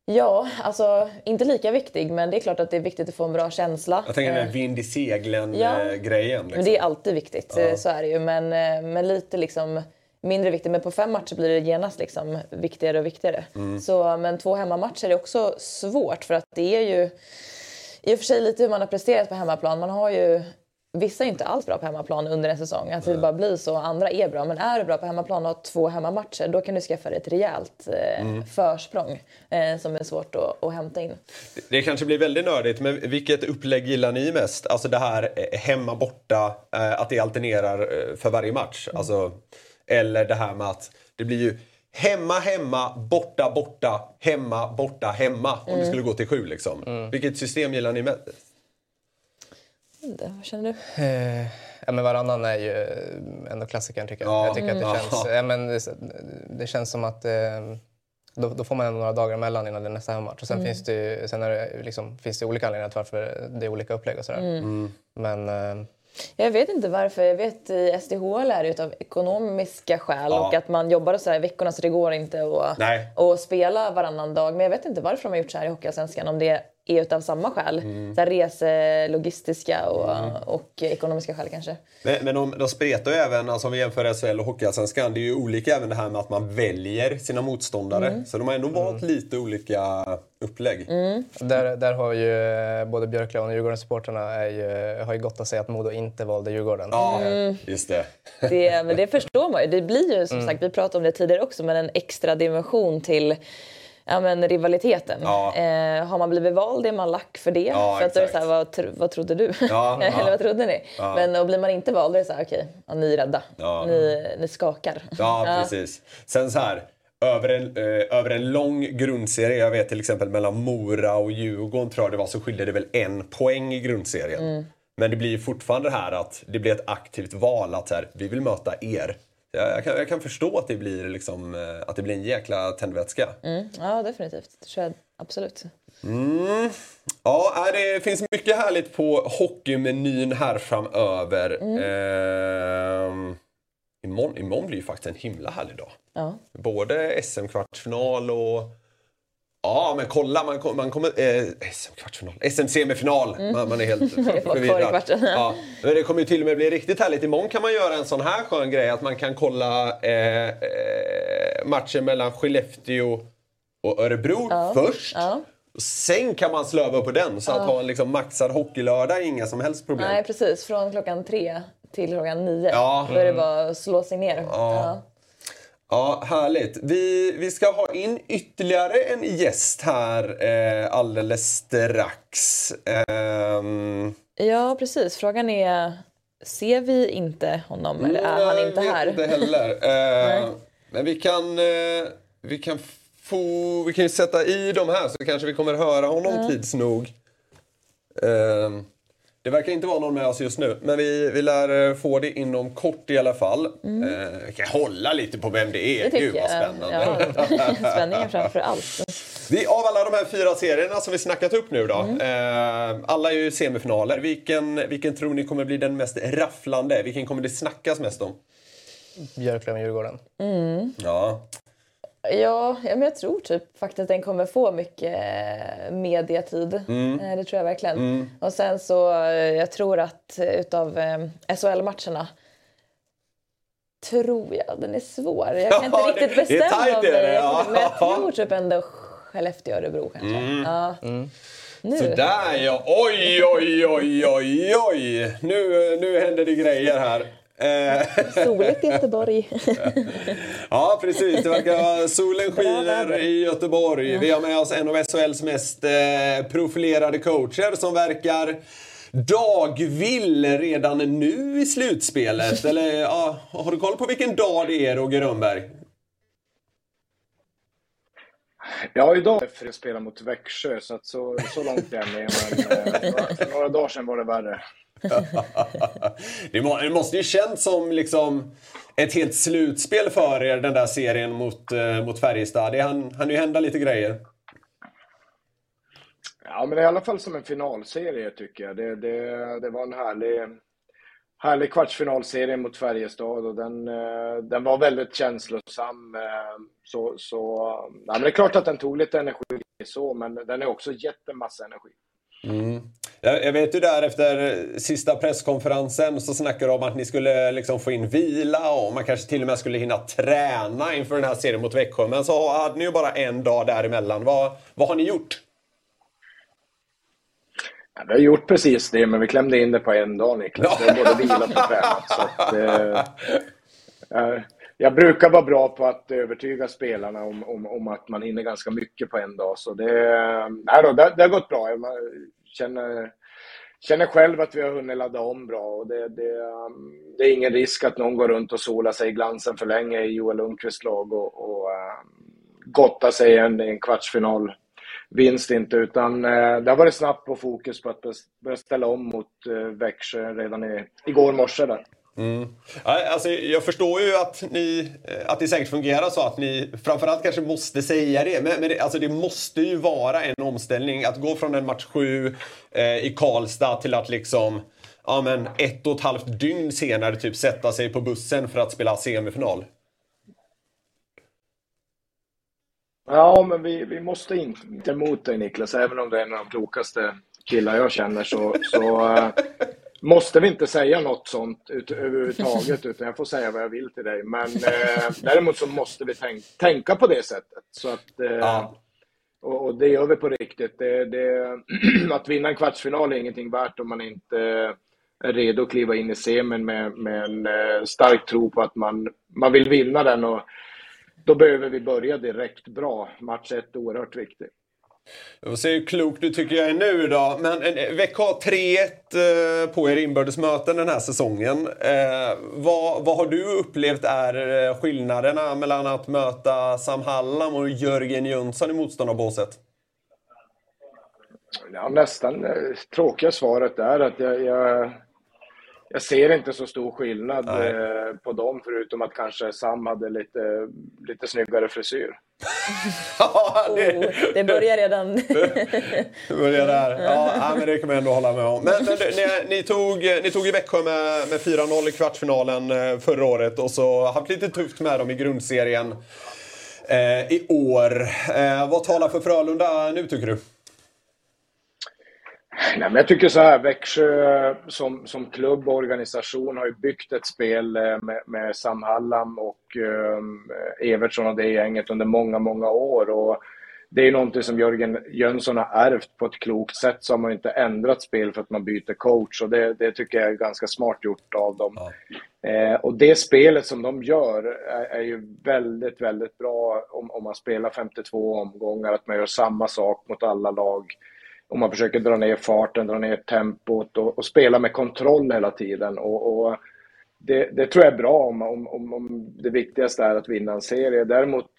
Speaker 3: Ja, alltså inte lika viktig men det är klart att det är viktigt att få en bra känsla.
Speaker 2: Jag tänker den
Speaker 3: Eh,
Speaker 2: här vind i seglen-grejen.
Speaker 3: Ja.
Speaker 2: liksom.
Speaker 3: men det är alltid viktigt, eh, så är det ju. Men, eh, men lite liksom mindre viktigt. Men på fem matcher blir det genast liksom viktigare och viktigare.
Speaker 2: Mm.
Speaker 3: Så, men två hemmamatcher är också svårt för att det är ju i och för sig lite hur man har presterat på hemmaplan. Man har ju Vissa är inte alls bra på hemmaplan under en säsong. Att det bara blir så. Andra är bra. Men är du bra på hemmaplan och har två hemmamatcher då kan du skaffa dig ett rejält eh,
Speaker 2: Mm.
Speaker 3: försprång eh, som är svårt att, att hämta in.
Speaker 2: Det kanske blir väldigt nördigt, men vilket upplägg gillar ni mest? Alltså det här eh, hemma borta, eh, att det alternerar eh, för varje match. Alltså, eller det här med att det blir ju hemma, hemma, borta, borta, hemma, borta, hemma. Om det skulle gå till sju liksom. Vilket system gillar ni mest?
Speaker 3: Det, vad känner du?
Speaker 4: Eh, ja, men varannan är ju ändå klassikern tycker jag.
Speaker 2: Ja.
Speaker 4: Jag tycker att det
Speaker 2: Mm.
Speaker 4: känns,
Speaker 2: Ja.
Speaker 4: men det, det känns som att eh, då, då får man ändå några dagar emellan innan det är nästa hemmamatch. Och sen, finns det, ju- sen är det, liksom, finns det olika anledningar till varför det är olika upplägg och sådär.
Speaker 2: Mm.
Speaker 4: Men eh,
Speaker 3: Jag vet inte varför. Jag vet i SDHL är det utav ekonomiska skäl
Speaker 2: Ja.
Speaker 3: och att man jobbar så här i veckorna så det går inte att, att spela varannan dag. Men jag vet inte varför de har gjort så här i Hockeyallsvenskan. Om det är utav samma skäl.
Speaker 2: Mm.
Speaker 3: Så här rese, logistiska och, och ekonomiska skäl kanske.
Speaker 2: Men, men de, de spretar ju även, alltså om vi jämför SHL och Hockeyallsvenskan, det är ju olika även det här med att man väljer sina motståndare. Så de har ändå valt lite olika upplägg.
Speaker 4: där, där har ju eh, både Björklöven och ju, har ju gott att säga att Modo inte valde Djurgården.
Speaker 2: Ja, just det.
Speaker 3: Det, men det förstår man ju. Det blir ju som sagt, vi pratade om det tidigare också, men en extra dimension till Ja, men rivaliteten.
Speaker 2: Ja.
Speaker 3: Eh, har man blivit vald är man lack för det.
Speaker 2: Ja,
Speaker 3: för att då är det så här, vad, tro, vad trodde du?
Speaker 2: Ja,
Speaker 3: Eller vad trodde ni? Men och blir man inte vald är det så här, okej, ja, ni är rädda. Ni, ni skakar.
Speaker 2: Ja, precis. Sen så här, över en, eh, över en lång grundserie, jag vet till exempel mellan Mora och Djurgården tror jag det var, så skilde det väl en poäng i grundserien. Men det blir fortfarande det här att det blir ett aktivt val att här, vi vill möta er. Jag, kan, jag kan förstå att det blir, liksom, eh, att det blir en jäkla tändvätska.
Speaker 3: Mm, ja, definitivt. Det tror jag absolut.
Speaker 2: Ja, nej, det finns mycket härligt på hockeymenyn här framöver. Ehm, imorgon, imorgon blir ju faktiskt en himla härlig dag.
Speaker 3: Ja.
Speaker 2: Både SM-kvartsfinal och... Ja, men kolla, man, kom- man kommer... Eh, SM-kvartsfinal? SM-semifinal! Man, man är helt förvirrad. Ja, men det kommer ju till och med bli riktigt härligt. Imorgon kan man göra en sån här skön grej att man kan kolla eh, eh, matchen mellan Skellefteå och Örebro först.
Speaker 3: Ja.
Speaker 2: Och sen kan man slöva på den. Så att ha en liksom maxad hockeylördag är inga som helst problem.
Speaker 3: Nej, precis. Från klockan tre till klockan nio.
Speaker 2: Ja.
Speaker 3: Då är det bara att slå sig ner. Ja.
Speaker 2: Ja, härligt. Vi, vi ska ha in ytterligare en gäst här eh, alldeles strax. Ehm,
Speaker 3: ja, precis. Frågan är, ser vi inte honom eller är han inte här?
Speaker 2: vet inte heller. Eh, men vi kan, eh, vi, kan få, vi kan ju sätta i dem här så kanske vi kommer höra honom tids nog. Ehm, Det verkar inte vara någon med oss just nu, men vi, vi lär eh, få det inom kort i alla fall. Mm. Eh, kan hålla lite på vem det är.
Speaker 3: Det
Speaker 2: Gud vad spännande.
Speaker 3: Ja. Spänningen framför allt.
Speaker 2: Vi, av alla de här fyra serierna som vi snackat upp nu då. Mm. Eh, alla är ju semifinaler. Vilken, vilken tror ni kommer bli den mest rafflande? Vilken kommer det snackas mest om?
Speaker 4: Björklöven-Djurgården.
Speaker 3: Mm.
Speaker 2: Ja.
Speaker 3: Ja, men jag tror typ faktiskt att den kommer få mycket eh, mediatid. Mm. Eh, det tror jag verkligen. Mm. Och sen så, eh, jag tror att utav SHL-matcherna tror jag, den är svår. Jag kan inte ja, riktigt det, bestämma det mig. Ja. Men jag tror typ ändå Skellefteå-Örebro kanske. Mm. Ja. Mm.
Speaker 2: Nu. Sådär ja, oj oj oj oj oj! Nu, nu händer det grejer här.
Speaker 3: Eh, Soligt i Göteborg.
Speaker 2: ja, precis. Det verkar solen skiner i Göteborg. Vi har med oss en av SHLs mest eh, profilerade coacher som verkar dagvill redan nu i slutspelet. Eller ja, har du koll på vilken dag det är, Roger Rönnberg?
Speaker 8: Ja, idag är det spela mot Växjö, så, att så, så långt är jag med. Men eh, för några dagar sedan var det värre.
Speaker 2: det måste ju känts som liksom ett helt slutspel för er, den där serien mot, eh, mot Färjestad. Det hann, hann ju hända lite grejer.
Speaker 8: Ja, men i alla fall som en finalserie tycker jag. Det, det, det var en härlig, härlig kvartsfinalserie mot Färjestad och den, eh, den var väldigt känslosam. Eh, så, så, ja, men det är klart att den tog lite energi så, men den är också gett en massa energi.
Speaker 2: Mm. Jag, vet ju där efter sista presskonferensen så snackade de om att ni skulle liksom få in vila och man kanske till och med skulle hinna träna inför den här serien mot Växjö. Men så hade ni ju bara en dag däremellan. Vad, vad har ni gjort?
Speaker 8: Ja, vi har gjort precis det, men vi klämde in det på en dag Niklas. Vi har både vilat och tränat. Så att, eh, jag brukar vara bra på att övertyga spelarna om, om, om, att man hinner ganska mycket på en dag. Så det, nej då, det, det har gått bra. Känner, känner själv att vi har hunnit ladda om bra. Och det, det, um, det är ingen risk att någon går runt och solar sig i glansen för länge i Joel Lundqvists lag och, och gotta gottar sig i en, en kvartsfinal vinst inte, utan eh, det har varit snabbt på fokus på att börja ställa om mot eh, Växjö redan i, igår morse där.
Speaker 2: Mm. Alltså, jag förstår ju att, ni, eh, att det säkert fungerar så att ni framförallt kanske måste säga det. Men, men det, alltså, det måste ju vara en omställning att gå från en match 7 eh, i Karlstad till att liksom ja, men ett och ett halvt dygn senare typ sätta sig på bussen för att spela semifinal.
Speaker 8: Ja, men vi, vi måste inte emot dig Niklas, även om du är en av de klokaste killar jag känner så, så eh, måste vi inte säga något sånt ut, överhuvudtaget, utan jag får säga vad jag vill till dig. Men äh, däremot så måste vi tänk, tänka på det sättet. Så att, äh, ja. och, och, det gör vi på riktigt. Det, det, att vinna en kvartsfinal är ingenting värt om man inte är redo att kliva in i semin med, med en stark tro på att man, man vill vinna den. Och, då behöver vi börja direkt bra. Match 1 är oerhört viktig.
Speaker 2: Jag får se hur klok du tycker jag är nu då. Men eh, har eh, 3-1 på er inbördesmöten den här säsongen. Eh, vad, vad har du upplevt är eh, skillnaderna mellan att möta Sam Hallam och Jörgen Jönsson i motståndarbåset?
Speaker 8: Ja, nästan eh, tråkiga svaret är att jag, jag jag ser inte så stor skillnad eh, på dem förutom att kanske Sam hade lite, lite snyggare frisyr.
Speaker 3: ja, det... Oh, det börjar redan.
Speaker 2: det börjar där. Ja, men det kan man ändå hålla med om. Men, men ni, ni, tog, ni tog i Växjö med, med 4-0 i kvartsfinalen eh, förra året och så haft lite tufft med dem i grundserien eh, i år. Eh, vad talar för Frölunda nu tycker du?
Speaker 8: Nej, men jag tycker så här, Växjö som, som klubb och organisation har ju byggt ett spel eh, med, med Sam Hallam och eh, Evertsson och det gänget under många, många år. Och det är någonting som Jörgen Jönsson har ärvt på ett klokt sätt så har man inte ändrat spel för att man byter coach och det, det tycker jag är ganska smart gjort av dem. Ja. Eh, och det spelet som de gör är, är ju väldigt, väldigt bra om, om man spelar 52 omgångar, att man gör samma sak mot alla lag och man försöker dra ner farten, dra ner tempot och, och spela med kontroll hela tiden. Och, och det, det, tror jag är bra om, om, om, det viktigaste är att vinna en serie. Däremot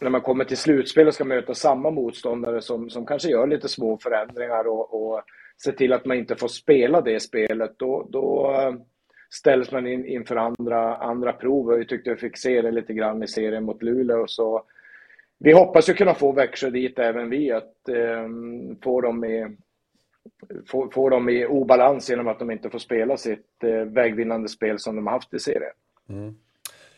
Speaker 8: när man kommer till slutspel och ska möta samma motståndare som, som kanske gör lite små förändringar och, och ser till att man inte får spela det spelet, då, då eh, ställs man in, inför andra, andra prov. Vi tyckte vi fick se det lite grann i serien mot Luleå. Så vi hoppas ju kunna få Växjö dit även vi, att eh, få, dem i, få, få dem i obalans genom att de inte får spela sitt eh, vägvinnande spel som de har haft i serien. Mm.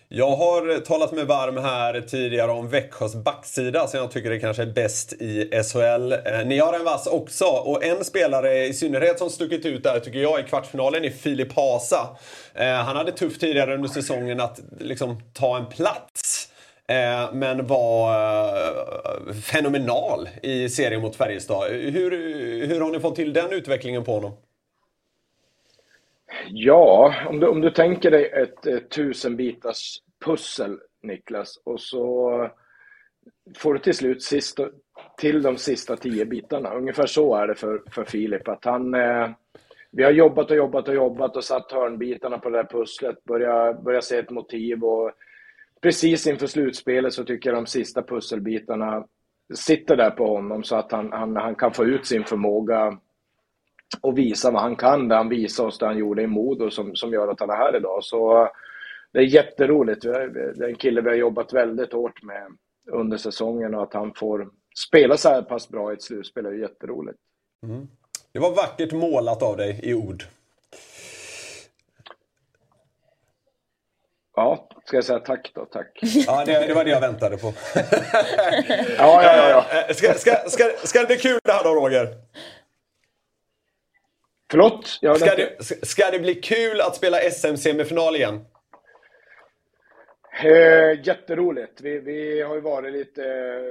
Speaker 2: Jag har eh, talat mig varm här tidigare om Växjös backsida som jag tycker är kanske bäst i SHL. Eh, ni har en vass också och en spelare i synnerhet som stuckit ut där tycker jag i kvartsfinalen är Filip Hasa. Eh, han hade tufft tidigare under säsongen att liksom ta en plats. Eh, men var eh, fenomenal i serien mot Färjestad. Hur, hur har ni fått till den utvecklingen på honom?
Speaker 8: Ja, om du, om du tänker dig ett, ett tusenbitars pussel, Niklas, och så får du till slut sista, till de sista tio bitarna. Ungefär så är det för, för Filip. Att han, eh, vi har jobbat och jobbat och jobbat och satt hörnbitarna på det där pusslet, börjat börja se ett motiv och precis inför slutspelet så tycker jag de sista pusselbitarna sitter där på honom så att han, han, han kan få ut sin förmåga och visa vad han kan. Det han visade oss det han gjorde i Modo som, som gör att han är här idag. Så eh, det är jätteroligt. Det är en kille vi har jobbat väldigt hårt med under säsongen och att han får spela så här pass bra i ett slutspel är jätteroligt. Mm.
Speaker 2: Det var vackert målat av dig i ord.
Speaker 8: Ja, ska jag säga tack då? Tack.
Speaker 2: Ja, det, det var det jag väntade på.
Speaker 8: ja, ja, ja. ja.
Speaker 2: Ska, ska, ska, ska det bli kul det här då, Roger?
Speaker 8: Förlåt?
Speaker 2: Ska det, ska det bli kul att spela SM-semifinal igen?
Speaker 8: Eh, jätteroligt. Vi, vi har ju varit lite,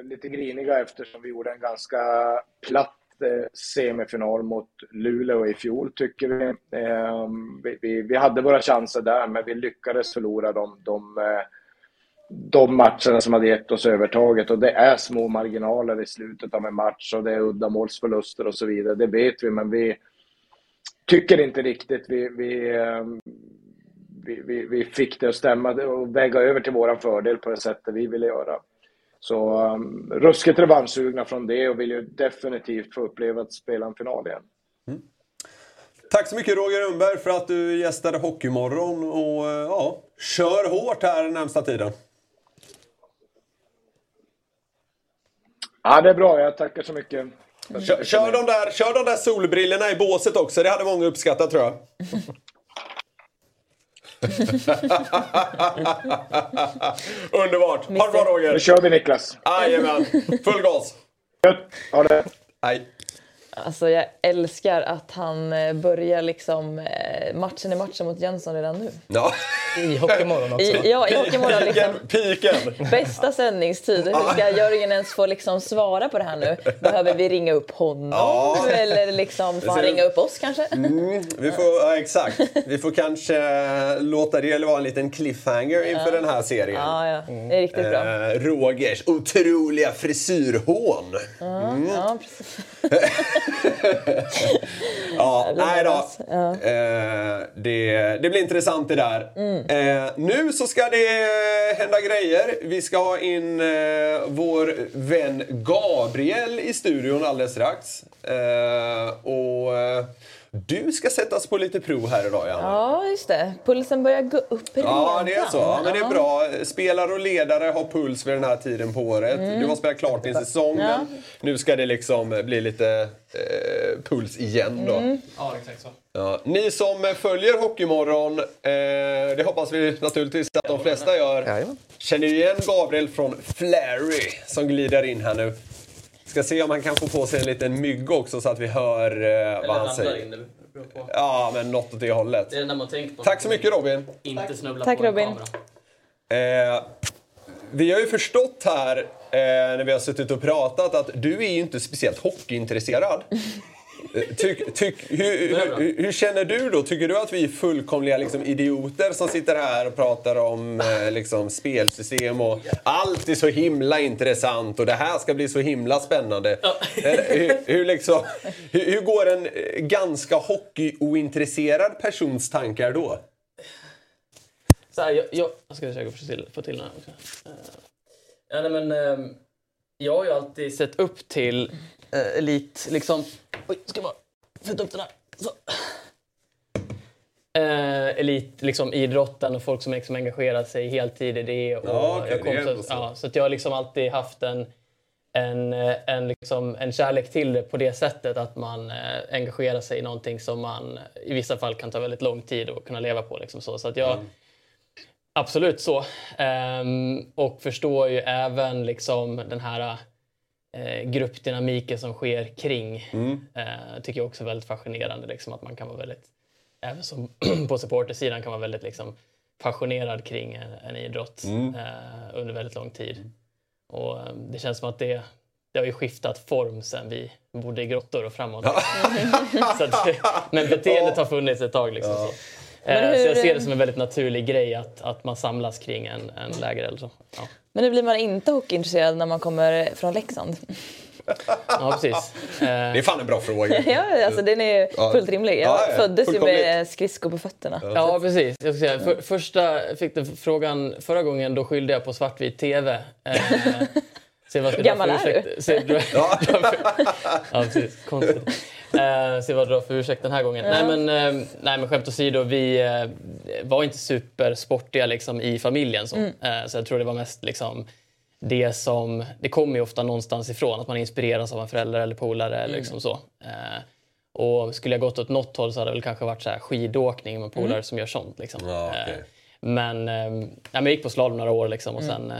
Speaker 8: lite griniga eftersom vi gjorde en ganska platt eh, Eh, semifinal mot Luleå i fjol, tycker vi. Ehm, vi, vi. vi, hade våra chanser där, men vi lyckades förlora de, de, eh, de matcherna som hade gett oss övertaget. Och det är små marginaler i slutet av en match och det är uddamålsförluster och så vidare. Det vet vi, men vi tycker inte riktigt vi, vi, ehm, vi, vi, vi fick det att stämma och väga över till vår fördel på det sättet vi ville göra. Så um, ruskigt revanschsugna från det och vill ju definitivt få uppleva att spela en final igen. Mm.
Speaker 2: Tack så mycket Roger Rönnberg för att du gästade Hockeymorgon och eh, ja, kör hårt här närmsta tiden.
Speaker 8: Ja, det är bra. Jag tackar så mycket.
Speaker 2: Kör, kör, de där, kör de där solbrillorna i båset också. Det hade många uppskattat tror jag. Underbart! Ha det bra Roger!
Speaker 8: Nu kör vi Niklas!
Speaker 2: Jajamän! Full gas!
Speaker 8: Ha det!
Speaker 2: Hej!
Speaker 3: Alltså jag älskar att han eh, börjar liksom eh, matchen i matchen mot Jönsson redan nu.
Speaker 2: Ja.
Speaker 4: I Hockeymorgon också.
Speaker 3: I, ja, i Hockeymorgon. Liksom,
Speaker 2: Piken!
Speaker 3: Bästa sändningstid. Hur ska Jörgen ens få liksom svara på det här nu? Behöver vi ringa upp honom? Ja. Eller liksom, får han ringa upp oss kanske?
Speaker 2: Mm, vi får, ja, exakt. Vi får kanske låta det vara en liten cliffhanger inför ja. den här serien.
Speaker 3: Ja, ja. Det är riktigt bra.
Speaker 2: Eh, Rogers otroliga frisyrhån.
Speaker 3: Mm. Ja, precis.
Speaker 2: ja, nej då. Ja. Eh, det, det blir intressant det där. Mm. Eh, nu så ska det hända grejer. Vi ska ha in eh, vår vän Gabriel i studion alldeles strax. Eh, och eh, du ska sättas på lite prov här idag, Janne.
Speaker 3: Ja, just det. Pulsen börjar gå upp redan.
Speaker 2: Ja, det är så. Ja, men det är bra. Spelare och ledare har puls vid den här tiden på året. Mm. Du har spelat klart din säsong, ja. nu ska det liksom bli lite eh, puls igen då. Mm.
Speaker 4: Ja, exakt så.
Speaker 2: Ja. Ni som följer Hockeymorgon, eh, det hoppas vi naturligtvis att de flesta gör, ja, känner igen Gabriel från Flary som glider in här nu. Ska se om han kan få på sig en liten mygg också så att vi hör eh, vad han säger. In, ja, men något åt det hållet.
Speaker 9: Det är när man tänker på
Speaker 2: Tack så mycket Robin.
Speaker 9: Inte snubbla
Speaker 3: Tack,
Speaker 9: på
Speaker 3: Robin.
Speaker 9: kamera.
Speaker 2: Eh, vi har ju förstått här eh, när vi har suttit och pratat att du är ju inte speciellt hockeyintresserad. Tyck, tyck, hur, hur, hur, känner du då? Tycker du att vi är fullkomliga liksom, idioter som sitter här och pratar om eh, liksom, spelsystem och allt är så himla intressant och det här ska bli så himla spännande? Ja. hur, hur, liksom, hur, går en eh, ganska hockeyointresserad persons tankar då?
Speaker 9: Så här, jag, jag, jag ska försöka få till, få till den här också. Ja, nej, men, ehm, jag har ju alltid sett upp till eh, elit, liksom... Oj, ska jag bara flytta upp den här. Så. Eh, elit, liksom idrotten och folk som liksom engagerar sig heltid i det. Och
Speaker 2: Ja, okej,
Speaker 9: jag kom
Speaker 2: det
Speaker 9: så,
Speaker 2: så.
Speaker 9: Ja, så jag har liksom alltid haft en, en, eh, en, liksom, en kärlek till det på det sättet att man eh, engagerar sig i någonting som man i vissa fall kan ta väldigt lång tid att kunna leva på. Liksom så. Så att jag, Absolut så. Ehm, och förstår ju även liksom den här eh, gruppdynamiken som sker kring. Eh, tycker jag också är väldigt fascinerande. Liksom, att man kan vara väldigt, även som på supportersidan kan vara väldigt liksom, passionerad kring en, en idrott eh, under väldigt lång tid. Och eh, det känns som att det, det har ju skiftat form sen vi bodde i grottor och framåt. så att, men beteendet har funnits ett tag. Liksom, så.
Speaker 3: Men
Speaker 9: Eh, Så
Speaker 3: hur-
Speaker 9: jag ser det som en väldigt naturlig grej att, att man samlas kring en, en läger eller så. Ja,
Speaker 3: Men nu blir man inte hockeyintresserad när man kommer från Leksand.
Speaker 9: ja precis. Eh,
Speaker 2: Det är fan en bra fråga.
Speaker 3: ja, alltså den är
Speaker 2: Ja.
Speaker 3: fullt rimlig. Jag
Speaker 2: Ja, ja,
Speaker 3: föddes ju med skridskor på fötterna.
Speaker 9: Ja, precis. Jag ska säga, för, första, fick den frågan förra gången, då skyllde jag på svartvit TV. Eh, se vad
Speaker 3: Gammal är
Speaker 9: ursäkt- Se, dra, ja. ja, precis. Konstigt. Eh, se vad drar för ursäkt den här gången. Nej, men, eh, nej, men skämt åsido, vi eh, var inte supersportiga liksom, i familjen. Så. Eh, så jag tror det var mest liksom, det som... Det kommer ju ofta någonstans ifrån, att man inspireras av en förälder eller polare. Eller liksom så. Eh, och skulle jag gått åt något håll så hade det väl kanske varit så här skidåkning med polare som gör sånt. Liksom.
Speaker 2: Ja, okej.
Speaker 9: Eh, Men, eh, nej, men jag gick på slalom några år liksom, och sen eh,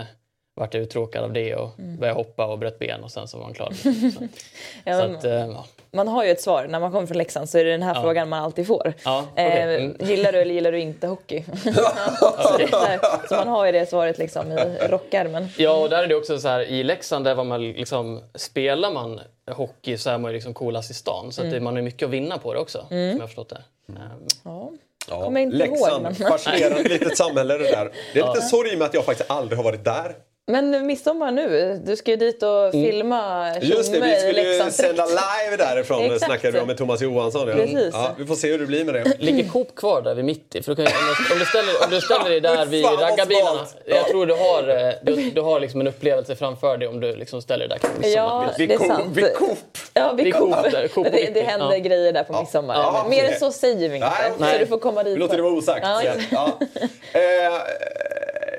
Speaker 9: vart jag uttråkad av det och började hoppa och bröt ben och sen så var man klar. Så,
Speaker 3: Ja,
Speaker 9: så att, ja.
Speaker 3: Man har ju ett svar. När man kommer från Leksand så är det den här
Speaker 9: Ja.
Speaker 3: frågan man alltid får.
Speaker 9: Ja, okej.
Speaker 3: Eh,
Speaker 9: Mm.
Speaker 3: Gillar du eller gillar du inte hockey? så, så, här, så man har ju det svaret liksom i rockärmen.
Speaker 9: Ja, och där är det också så här, i Leksand där var man liksom, spelar man hockey så är man ju liksom coolast i stan. Så att det, man har mycket att vinna på det också, som jag har förstått det. Ehm,
Speaker 3: Ja.
Speaker 2: Ja.
Speaker 3: Kommer inte ihåg,
Speaker 2: Leksand,
Speaker 3: men-
Speaker 2: fascinerande litet samhälle det där. Det är lite sorg med att jag faktiskt aldrig har varit där.
Speaker 3: Men midsommar nu, du ska ju dit och filma
Speaker 2: Mm. Just det, vi skulle ju sända live därifrån
Speaker 3: Exakt.
Speaker 2: snackade vi om med Thomas Johansson. Ja. Ja, vi får se hur det blir med det.
Speaker 9: Ligger Coop kvar där vid mitt i? För då kan, om, du- du ställer, om du ställer dig där vid raggarbilarna. Jag tror du har, eh, du, du har liksom en upplevelse framför dig om du liksom ställer dig där. kring
Speaker 3: Ja,
Speaker 9: midsommarbild.
Speaker 3: det är sant.
Speaker 2: vid Coop.
Speaker 3: Ja, vi
Speaker 9: Vid
Speaker 3: Coop.
Speaker 9: Där, Coop
Speaker 3: det, det händer
Speaker 9: ja.
Speaker 3: grejer där på midsommar.
Speaker 2: Ja,
Speaker 3: Men mer än så säger vi inte.
Speaker 2: Nej,
Speaker 3: så
Speaker 2: okej.
Speaker 3: du får komma dit.
Speaker 2: Vi låter det vara osagt.
Speaker 3: Ja,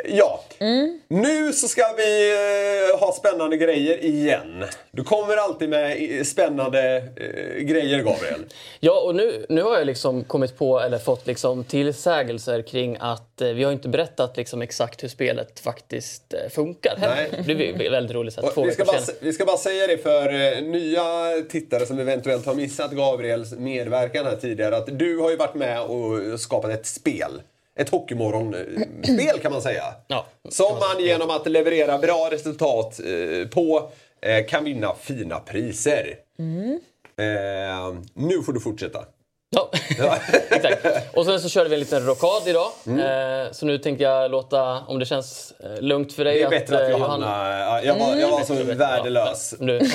Speaker 2: Ja. Eh.
Speaker 3: Mm.
Speaker 2: Nu så ska vi eh, ha spännande grejer igen. Du kommer alltid med i- spännande eh, grejer, Gabriel.
Speaker 9: Ja, och nu, nu har jag liksom kommit på, eller fått liksom tillsägelser kring att eh, vi har inte berättat liksom exakt hur spelet faktiskt eh, funkar.
Speaker 2: Nej.
Speaker 9: Det blir väldigt roligt. Att
Speaker 2: Och vi, ska bara, vi ska bara säga det för eh, nya tittare som eventuellt har missat Gabriels medverkan här tidigare. Att du har ju varit med och skapat ett spel. Ett Hockeymorgon-spel kan man säga.
Speaker 9: Ja,
Speaker 2: Som man genom att leverera bra resultat eh, på eh, kan vinna fina priser. Eh, nu får du fortsätta.
Speaker 9: Ja, exakt. Och sen så körde vi en liten rockad idag.
Speaker 2: Mm.
Speaker 9: Eh, så nu tänkte jag låta, om det känns eh, lugnt för dig,
Speaker 2: Det är bättre att
Speaker 9: eh,
Speaker 2: Johanna... ja, Jag var, jag var så värdelös.
Speaker 9: Du,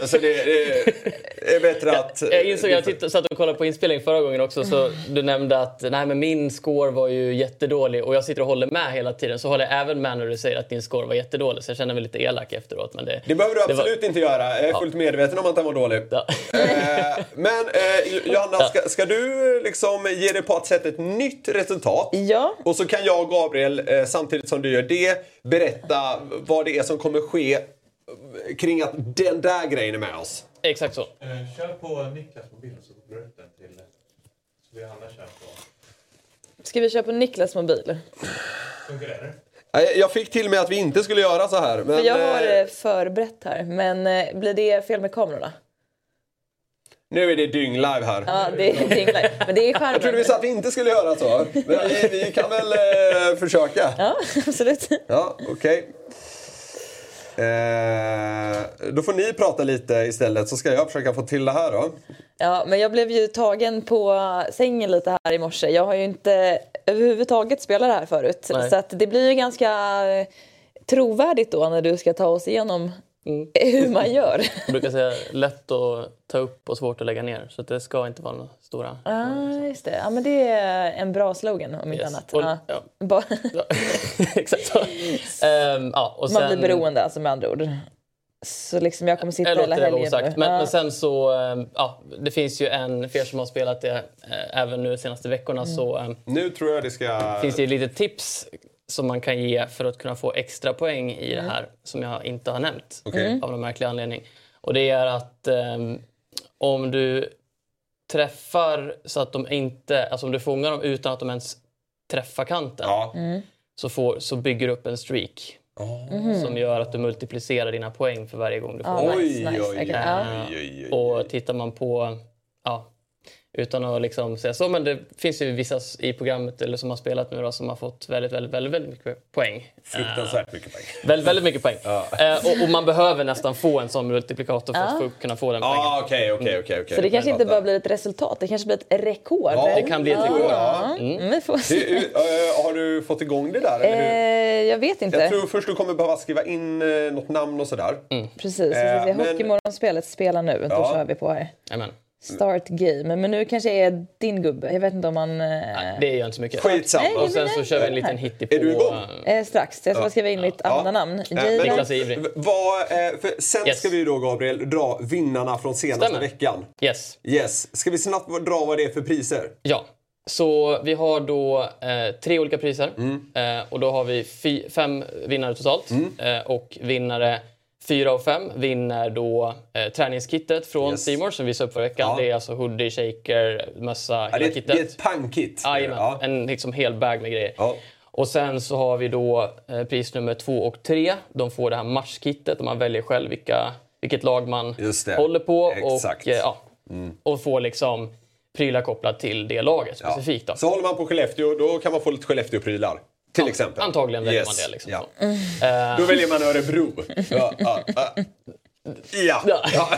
Speaker 2: Alltså det, det är bättre att...
Speaker 9: jag insåg, jag tittade, satt och kollade på inspelningen förra gången också, så du nämnde att nej, men min score var ju jättedålig och jag sitter och håller med hela tiden. Så håller jag även med när du säger att din score var jättedålig, så jag känner mig lite elak efteråt. Men det,
Speaker 2: Det behöver du
Speaker 9: det var-
Speaker 2: absolut inte göra. Jag är fullt medveten om att den var dålig.
Speaker 9: Ja.
Speaker 2: Eh, men eh, Johanna, ska, ska du liksom ge dig på att sätta ett nytt resultat?
Speaker 3: Ja.
Speaker 2: Och så kan jag och Gabriel, eh, samtidigt som du gör det, berätta vad det är som kommer ske kring att den där grejen är med oss.
Speaker 9: Exakt så.
Speaker 10: Eh, Kör på Niklas mobil så kopplar du upp den till... Så vi alla kör på...
Speaker 3: Ska vi köra på Niklas mobil?
Speaker 10: Funkar det? eller?
Speaker 2: Eh, Jag fick till mig att vi inte skulle göra så här. Men,
Speaker 3: För jag har
Speaker 2: eh,
Speaker 3: eh, förberett här. Men eh, blir det fel med kamerorna?
Speaker 2: nu är det dyng-live här.
Speaker 3: Ja, det är dinglar. Men det är
Speaker 2: Jag trodde vi sa att vi inte skulle göra så. Men vi, vi kan väl eh, försöka.
Speaker 3: Ja, absolut.
Speaker 2: Ja, okej. Eh, då får ni prata lite istället så ska jag försöka få till det här då.
Speaker 3: Ja, men jag blev ju tagen på sängen lite här i morse. Jag har ju inte överhuvudtaget spelat det här förut.
Speaker 9: Nej.
Speaker 3: Så att det blir ju ganska eh, trovärdigt då när du ska ta oss igenom hur man gör.
Speaker 9: Jag brukar säga lätt att ta upp och svårt att lägga ner. Så att det ska inte vara några stora...
Speaker 3: Ah, just det. Ja, men det är en bra slogan om inte
Speaker 9: Yes.
Speaker 3: annat.
Speaker 9: Och-
Speaker 3: Ja.
Speaker 9: ja. Ja, Exakt så. Ehm, ja, och
Speaker 3: Man
Speaker 9: sen,
Speaker 3: blir beroende alltså med andra ord. Så liksom jag kommer sitta
Speaker 9: Jag
Speaker 3: hela
Speaker 9: låter det vara
Speaker 3: helgen
Speaker 9: osagt.
Speaker 3: nu.
Speaker 9: Men,
Speaker 3: Ja.
Speaker 9: men sen så, ehm, ja, det finns ju en, för er som har spelat det eh, även nu de senaste veckorna
Speaker 3: Mm.
Speaker 9: så ehm,
Speaker 2: Nu tror jag det ska...
Speaker 9: finns det ju lite tips som man kan ge för att kunna få extra poäng i det här som jag inte har nämnt
Speaker 2: Okej.
Speaker 9: av någon märklig anledning. Och det är att ehm, om du träffar så att de inte, alltså om du fångar dem utan att de ens träffar kanten
Speaker 2: Ja.
Speaker 9: så, får, så bygger du upp en streak. Som gör att du multiplicerar dina poäng för varje gång du får
Speaker 3: Ja,
Speaker 9: poäng.
Speaker 3: nice,
Speaker 2: Oj,
Speaker 3: nice.
Speaker 2: oj, oj.
Speaker 9: Och tittar man på, ja, utan att liksom säga så, men det finns ju vissa i programmet eller som har spelat nu då, som har fått väldigt, väldigt, väldigt, väldigt mycket poäng.
Speaker 2: Fruktansvärt mycket poäng.
Speaker 9: Väldigt, väldigt mycket poäng. Eh, och, och man behöver nästan få en sån multiplikator för att kunna få den poängen.
Speaker 2: Ja, okej, okej, okej. okej.
Speaker 3: Så det kanske inte bara blir ett resultat, det kanske blir ett rekord.
Speaker 2: Ja,
Speaker 9: Det kan bli ett rekord.
Speaker 3: Ja, mm. se.
Speaker 2: Du, eh, har du fått igång det där?
Speaker 3: Eh, jag vet inte.
Speaker 2: Jag tror först du kommer behöva skriva in eh, något namn och sådär.
Speaker 3: Precis, vi ska
Speaker 2: Eh,
Speaker 3: se.
Speaker 2: men-
Speaker 3: Hockeymorgonspelet spelar nu, då
Speaker 2: Ja.
Speaker 3: kör vi på här.
Speaker 9: Jajamän.
Speaker 3: Start game. Men nu kanske är din gubbe. Jag vet inte om man... Eh,
Speaker 9: Det gör inte så mycket.
Speaker 2: Skitsamma.
Speaker 3: Nej,
Speaker 9: Och sen så
Speaker 3: nej,
Speaker 9: kör vi en
Speaker 3: nej.
Speaker 9: liten hittepå.
Speaker 2: Är du igång?
Speaker 3: eh, strax. Jag ska bara skriva in mitt
Speaker 2: Ja.
Speaker 3: andra namn.
Speaker 9: Niklas är ivrig.
Speaker 2: Vad, eh, för sen
Speaker 9: Yes.
Speaker 2: ska vi då, Gabriel, dra vinnarna från senaste
Speaker 9: Stämmer.
Speaker 2: veckan.
Speaker 9: Yes.
Speaker 2: Yes. Ska vi snabbt dra vad det är för priser?
Speaker 9: Ja. Så vi har då eh, tre olika priser.
Speaker 2: Mm.
Speaker 9: Eh, och då har vi fem vinnare totalt. Eh, och vinnare fyra och fem vinner då eh, träningskittet från
Speaker 2: Yes.
Speaker 9: Seymour som vi visade upp förra veckan.
Speaker 2: Ja.
Speaker 9: Det är alltså hoodie, shaker, mössa,
Speaker 2: Ja,
Speaker 9: hela
Speaker 2: det,
Speaker 9: kittet.
Speaker 2: det är ett pangkit.
Speaker 9: Jajamän,
Speaker 2: Ja.
Speaker 9: en liksom hel bag med grejer.
Speaker 2: Ja.
Speaker 9: Och sen så har vi då eh, pris nummer två och tre. De får det här matchkittet och man väljer själv vilka, vilket lag man håller på.
Speaker 2: Exakt. Mm.
Speaker 9: Och, eh, ja, och får liksom prylar kopplat till det laget specifikt. Då.
Speaker 2: Så håller man på Skellefteå, då kan man få lite Skellefteå-prylar. Till exempel.
Speaker 9: Antagligen väljer
Speaker 2: Yes.
Speaker 9: man det. Liksom.
Speaker 2: Ja.
Speaker 9: Eh,
Speaker 2: Då väljer man Örebro. Ja, ja, ja. Ja.
Speaker 9: Ja.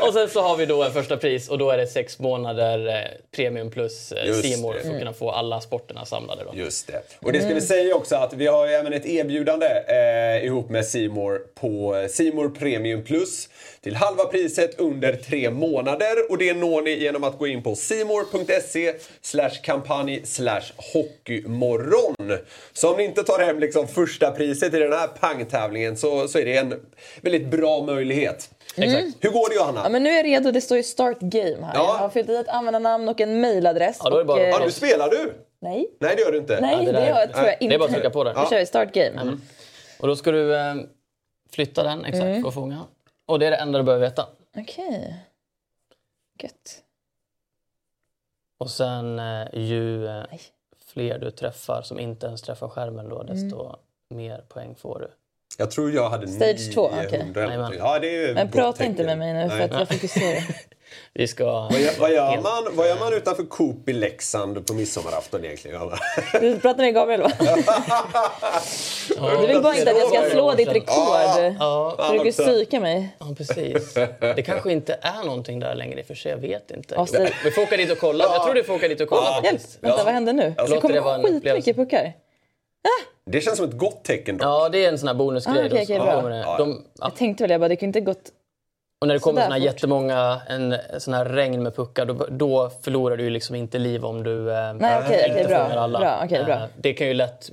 Speaker 9: och sen så har vi då en första pris och då är det sex månader eh, premium plus eh, More
Speaker 2: det.
Speaker 9: för att kunna få alla sporterna samlade. Då.
Speaker 2: Just det. Och det ska vi säga också att vi har ju även ett erbjudande eh, ihop med Simor på Simor Premium Plus till halva priset under tre månader. Och det når ni genom att gå in på simor.se slash kampanj slash hockeymorgon. Så om ni inte tar hem liksom första priset i den här pangtävlingen så, så är det en väldigt bra möjlighet.
Speaker 9: Exakt.
Speaker 2: Hur går det Johanna?
Speaker 3: Ja, men nu är jag redo. Det står ju start game här.
Speaker 2: Ja.
Speaker 3: Jag har fyllt i ett användarnamn och en mailadress.
Speaker 9: Ja, då är det
Speaker 3: och,
Speaker 9: bara-
Speaker 3: eh,
Speaker 2: Ja, nu spelar du?
Speaker 3: Nej,
Speaker 2: Nej, det gör du inte.
Speaker 3: nej
Speaker 9: det
Speaker 3: det,
Speaker 9: där-
Speaker 3: gör, tror jag inte.
Speaker 9: det är bara att trycka på där.
Speaker 3: Då kör vi start game.
Speaker 9: Och då ska du eh, flytta den exakt
Speaker 3: Mm.
Speaker 9: att fånga. Och det är det enda du behöver veta.
Speaker 3: Okej. Gött.
Speaker 9: Och sen eh, ju eh, fler du träffar som inte ens träffar skärmen då, desto
Speaker 3: Mm.
Speaker 9: mer poäng får du.
Speaker 2: Jag tror jag hade
Speaker 3: Stage två,
Speaker 2: 900
Speaker 3: okej.
Speaker 2: någonting. Ja, det är ju
Speaker 3: Men prata
Speaker 2: tecken.
Speaker 3: inte med mig nu för att jag fokuserar.
Speaker 9: Vi ska...
Speaker 2: Vad gör, vad, gör man, vad gör man utanför Coop i Leksand på midsommarafton egentligen?
Speaker 3: Du pratar med Gabriel va? Du vill bara inte att jag ska slå ditt rekord.
Speaker 9: Ja,
Speaker 3: Du
Speaker 2: också.
Speaker 3: psyka mig.
Speaker 9: ja, precis. Det kanske inte är någonting där längre i och för sig, jag vet inte.
Speaker 3: Ja, så-
Speaker 9: Vi får åka dit och kolla. Jag tror du får åka dit och kolla
Speaker 3: Hjälp!
Speaker 9: faktiskt.
Speaker 3: Vänta, vad händer nu? Det kommer skitmycket puckar.
Speaker 2: Det känns som ett gott tecken. Då.
Speaker 9: Ja, det är en sån här bonusgrej.
Speaker 3: Ah, bra.
Speaker 9: kommer det. De, ja.
Speaker 3: Jag tänkte väl, jag bara, det kunde inte gått...
Speaker 9: Och när det kommer
Speaker 3: Sådär
Speaker 9: såna här jättemånga, en sån här regn med puckar, då, då förlorar du liksom inte liv om du eh,
Speaker 3: Nej, okej,
Speaker 9: inte
Speaker 3: bra.
Speaker 9: fångar alla.
Speaker 3: Bra, okej, bra.
Speaker 9: Eh, Det kan ju lätt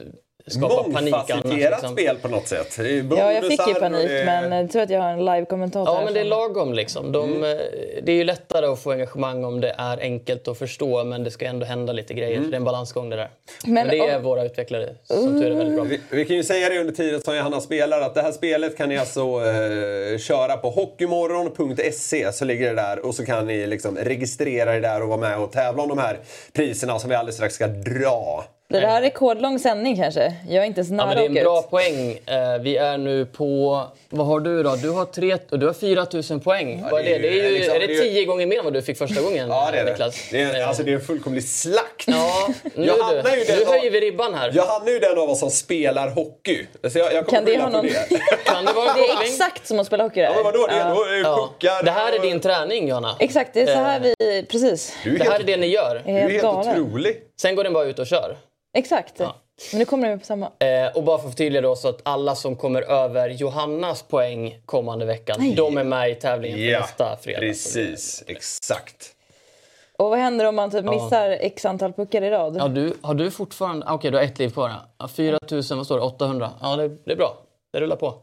Speaker 9: skapa panik annars.
Speaker 2: Mångfacetterat
Speaker 9: Liksom.
Speaker 2: spel på något sätt. Är
Speaker 3: Ja, jag fick
Speaker 2: bonusar
Speaker 3: ju panik,
Speaker 2: det
Speaker 3: men jag tror att jag har en live-kommentator.
Speaker 9: Ja, men det är lagom liksom. De,
Speaker 2: Mm.
Speaker 9: eh, Det är ju lättare att få engagemang om det är enkelt att förstå, men det ska ändå hända lite grejer.
Speaker 2: Mm.
Speaker 9: Så det är en balansgång det där.
Speaker 3: Men
Speaker 9: Men, det är
Speaker 3: om-
Speaker 9: våra utvecklare som tur är väldigt bra.
Speaker 2: Vi, vi kan ju säga det under tiden som Johanna spelar att det här spelet kan ni alltså eh, köra på hockeymorgon.se så ligger det där och så kan ni liksom registrera er där och vara med och tävla om de här priserna som vi alldeles strax ska dra.
Speaker 3: Det här rekordlång sändning kanske? Jag är inte ens
Speaker 9: Ja,
Speaker 3: nära
Speaker 9: men det är en
Speaker 3: att
Speaker 9: bra
Speaker 3: ut.
Speaker 9: poäng. Eh, Vi är nu på... Vad har du då? Du har, tre, du har 4 000 poäng. vad är det? Det är, ju,
Speaker 2: liksom-
Speaker 9: är det
Speaker 2: det är ju-
Speaker 9: tio gånger mer än vad du fick första gången,
Speaker 2: Ja, det är det.
Speaker 9: Niklas?
Speaker 2: Det är, alltså, det är en fullkomlig slakt.
Speaker 9: Ja, nu,
Speaker 2: Johanna är ju
Speaker 9: du.
Speaker 2: den
Speaker 9: nu
Speaker 2: av-
Speaker 9: höjer vi ribban här.
Speaker 2: Johanna är ju den av oss som spelar hockey. Så jag, jag
Speaker 3: Kan det ha någon...
Speaker 2: det.
Speaker 9: Kan det vara
Speaker 3: det är exakt som att spela hockey där.
Speaker 2: Ja, men vadå? Det är,
Speaker 3: Ja.
Speaker 2: då är det
Speaker 9: Ja.
Speaker 2: puckar.
Speaker 9: Det här är din träning, Johanna.
Speaker 3: Exakt, det är så här vi... Precis.
Speaker 2: Du är
Speaker 9: Det här är det ni gör.
Speaker 3: Jag
Speaker 2: du
Speaker 3: är
Speaker 2: är
Speaker 3: helt
Speaker 2: otrolig.
Speaker 9: Sen går den bara ut och kör.
Speaker 3: Exakt. Men nu kommer det på samma.
Speaker 9: Eh, och bara för att förtydliga då så att alla som kommer över Johannas poäng kommande veckan,
Speaker 3: Nej.
Speaker 9: de är med i tävlingen för
Speaker 2: Ja,
Speaker 9: nästa fredag.
Speaker 2: precis. Exakt.
Speaker 3: Och vad händer om man typ
Speaker 9: Ja.
Speaker 3: missar x antal puckar i rad?
Speaker 9: Ja, du, har du fortfarande... Okej, du har ett liv kvar. ja. Ja, 4 000, vad står det? 800. Ja, det, det är bra. Det rullar på.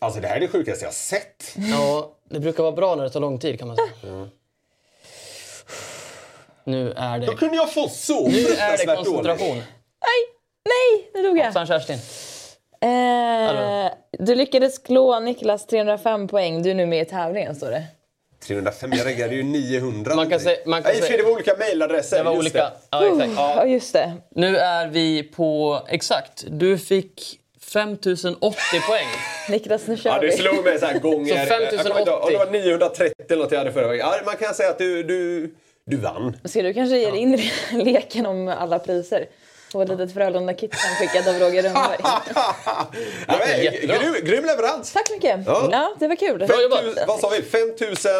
Speaker 2: Alltså det här är det sjukaste jag har sett.
Speaker 9: Ja, det brukar vara bra när det tar lång tid kan man säga. Nu är det...
Speaker 2: Då kunde jag få så
Speaker 9: Nu är det koncentration.
Speaker 2: dåligt.
Speaker 3: Nej, nu dog jag.
Speaker 9: Hoppsan Kerstin.
Speaker 3: Eh, du lyckades klå Niklas 305 poäng. Du är nu med i tävlingen, står det.
Speaker 2: 305, jag reggade ju 900.
Speaker 9: Man kan säga- man kan
Speaker 2: Nej,
Speaker 9: säga-
Speaker 2: det var olika mejladresser.
Speaker 9: Det var
Speaker 2: just
Speaker 9: olika. Ja, exakt.
Speaker 3: Ja, just det.
Speaker 9: Nu är vi på... Exakt. Du fick 5080 poäng.
Speaker 3: Niklas, nu kör
Speaker 2: Ja, du
Speaker 3: vi.
Speaker 2: slog mig så här gånger...
Speaker 9: Så
Speaker 2: jag kommer inte ihåg,
Speaker 9: 5080.
Speaker 2: om det var 930 eller något jag hade förra veckan. Ja, man kan säga att du, du, du vann.
Speaker 3: Ska du kanske ge dig in i leken om alla priser? Få ett litet Frölunda-kit skickat av Roger Rönnberg.
Speaker 2: Ja, grym, grym leverans!
Speaker 3: Tack så mycket.
Speaker 2: Ja.
Speaker 3: Ja. det var kul.
Speaker 2: 5000, vad sa vi? 5000...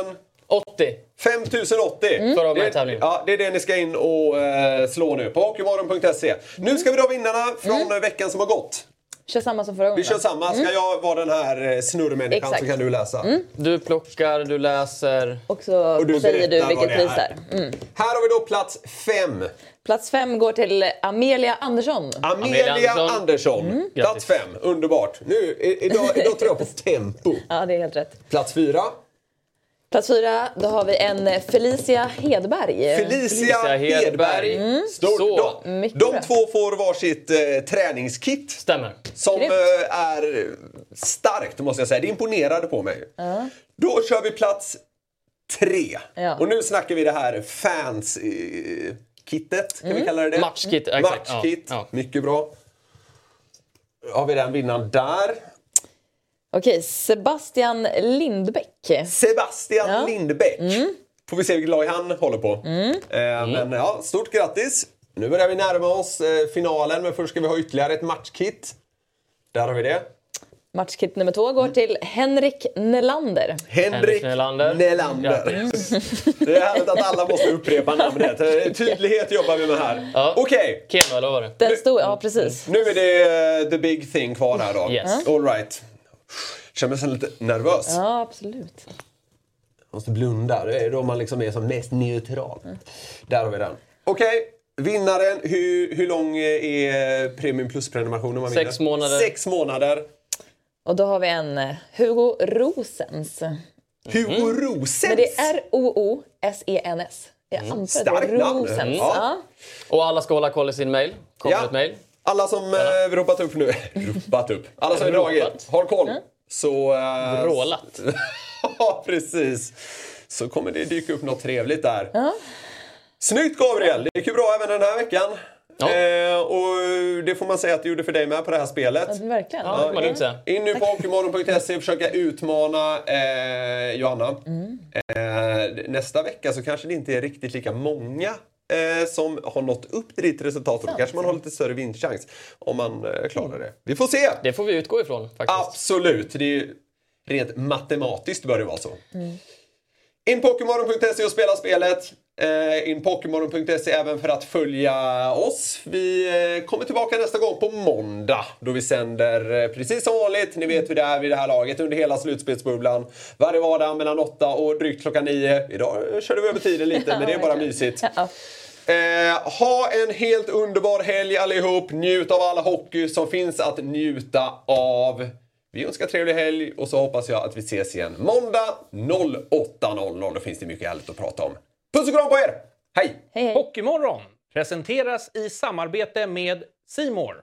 Speaker 9: 80.
Speaker 2: 5080.
Speaker 3: Mm.
Speaker 9: För
Speaker 2: Det, ja, det är det ni ska in och eh, slå nu på hockeymorgon.se. Nu ska vi dra vinnarna från
Speaker 3: Mm.
Speaker 2: veckan som har gått.
Speaker 3: Kör samma som förra gången.
Speaker 2: Vi kör samma. Ska jag vara den här eh, snurrmänniskan
Speaker 3: Exakt.
Speaker 2: så kan du läsa.
Speaker 9: Du plockar, du läser.
Speaker 3: Och så
Speaker 2: Och du
Speaker 3: säger du vilket
Speaker 2: det
Speaker 3: pris
Speaker 2: är.
Speaker 3: det är. Mm.
Speaker 2: Här har vi då plats fem.
Speaker 3: Plats fem går till Amelia Andersson.
Speaker 2: Amelia,
Speaker 9: Amelia
Speaker 2: Andersson.
Speaker 9: Andersson.
Speaker 2: Plats fem. Underbart. Nu, idag, idag tror jag på tempo.
Speaker 3: Ja, det är helt rätt.
Speaker 2: Plats fyra.
Speaker 3: Plats fyra, då har vi en Felicia Hedberg.
Speaker 2: Felicia
Speaker 9: Hedberg.
Speaker 2: Hedberg.
Speaker 9: Mm.
Speaker 2: Stort.
Speaker 9: Så,
Speaker 2: de de två får varsitt eh, träningskit.
Speaker 9: Stämmer.
Speaker 2: Som eh, är starkt måste jag säga. Det imponerade på mig. Då kör vi plats tre.
Speaker 3: Ja.
Speaker 2: Och nu snackar vi det här fans-kittet. Kan
Speaker 3: Mm.
Speaker 2: vi kalla det det?
Speaker 9: Matchkit, exakt.
Speaker 2: Matchkit.
Speaker 9: Ja, ja.
Speaker 2: Mycket bra. Har vi den vinnaren där.
Speaker 3: Okej, Sebastian Lindbäck.
Speaker 2: Sebastian
Speaker 3: Ja. Mm.
Speaker 2: Lindbäck. Får vi se vilket lag han håller på. Eh, Men ja, stort grattis. Nu börjar vi närma oss eh, finalen, men först ska vi ha ytterligare ett matchkit. Där har vi det.
Speaker 3: Matchkit nummer två går till Henrik Nelander.
Speaker 2: Henrik
Speaker 9: Henrik Nelander.
Speaker 2: Nelander. Det är härligt att alla måste upprepa namnet. Eh, Tydlighet jobbar vi med här.
Speaker 9: Ja.
Speaker 2: Okej,
Speaker 9: Keno, eller vad var det?
Speaker 3: Den stod, ja precis.
Speaker 2: nu är det eh, the big thing kvar här då.
Speaker 9: Yes.
Speaker 2: All right. Känner så lite nervös.
Speaker 3: Ja, absolut.
Speaker 2: måste blunda. Det är då man liksom är som mest neutral. Där har vi den. Okej, vinnaren. Hur, hur lång är Premium Plus-prenumerationen man vinner?
Speaker 9: Sex månader.
Speaker 2: Sex månader.
Speaker 3: Och då har vi en eh, Hugo Rosens.
Speaker 2: Hugo Rosens.
Speaker 3: Men det är R-O-O-S-E-N-S. Jag antar att det
Speaker 2: Starkt namn.
Speaker 3: Rosens.
Speaker 2: Mm.
Speaker 3: Ja.
Speaker 9: Och alla ska hålla koll i sin mail. Kommer ett mail.
Speaker 2: Alla som eh, ropat upp nu. ropat upp. Alla som är dragit. Har koll. Så... Eh,
Speaker 9: Vrålat.
Speaker 2: ja, precis. Så kommer det dyka upp något trevligt där. Snyggt Gabriel! Det gick ju bra även den här veckan.
Speaker 9: Ja.
Speaker 2: Eh, och det får man säga att det gjorde för dig med på det här spelet.
Speaker 3: Ja, verkligen.
Speaker 9: Ja, det man lugnt säga.
Speaker 2: In nu på hockeymorgon.se och försöka utmana eh, Johanna.
Speaker 3: Mm.
Speaker 2: Eh, nästa vecka så kanske det inte är riktigt lika många eh, som har nått upp till ditt resultat. Och då kanske man har lite större vinstchans om man eh, klarar det. Vi får se!
Speaker 9: Det får vi utgå ifrån faktiskt.
Speaker 2: Absolut! Det är ju rent matematiskt bör det vara så. In på Hockeymorgon.se och spela spelet. Eh, in på Hockeymorgon.se även för att följa oss. Vi eh, kommer tillbaka nästa gång på måndag då vi sänder eh, precis som vanligt. Ni vet hur det är vid det här laget under hela slutspelsbubblan. Varje vardag mellan 8 och drygt klockan 9. Idag eh, körde vi över tiden lite men det är bara mysigt. Eh, ha en helt underbar helg allihop. Njut av all hockey som finns att njuta av. Vi önskar trevlig helg och så hoppas jag att vi ses igen måndag 08.00. Då finns det mycket härligt att prata om. Puss och kram på er! Hej!
Speaker 3: Hej, hej.
Speaker 1: Hockeymorgon presenteras i samarbete med Simor.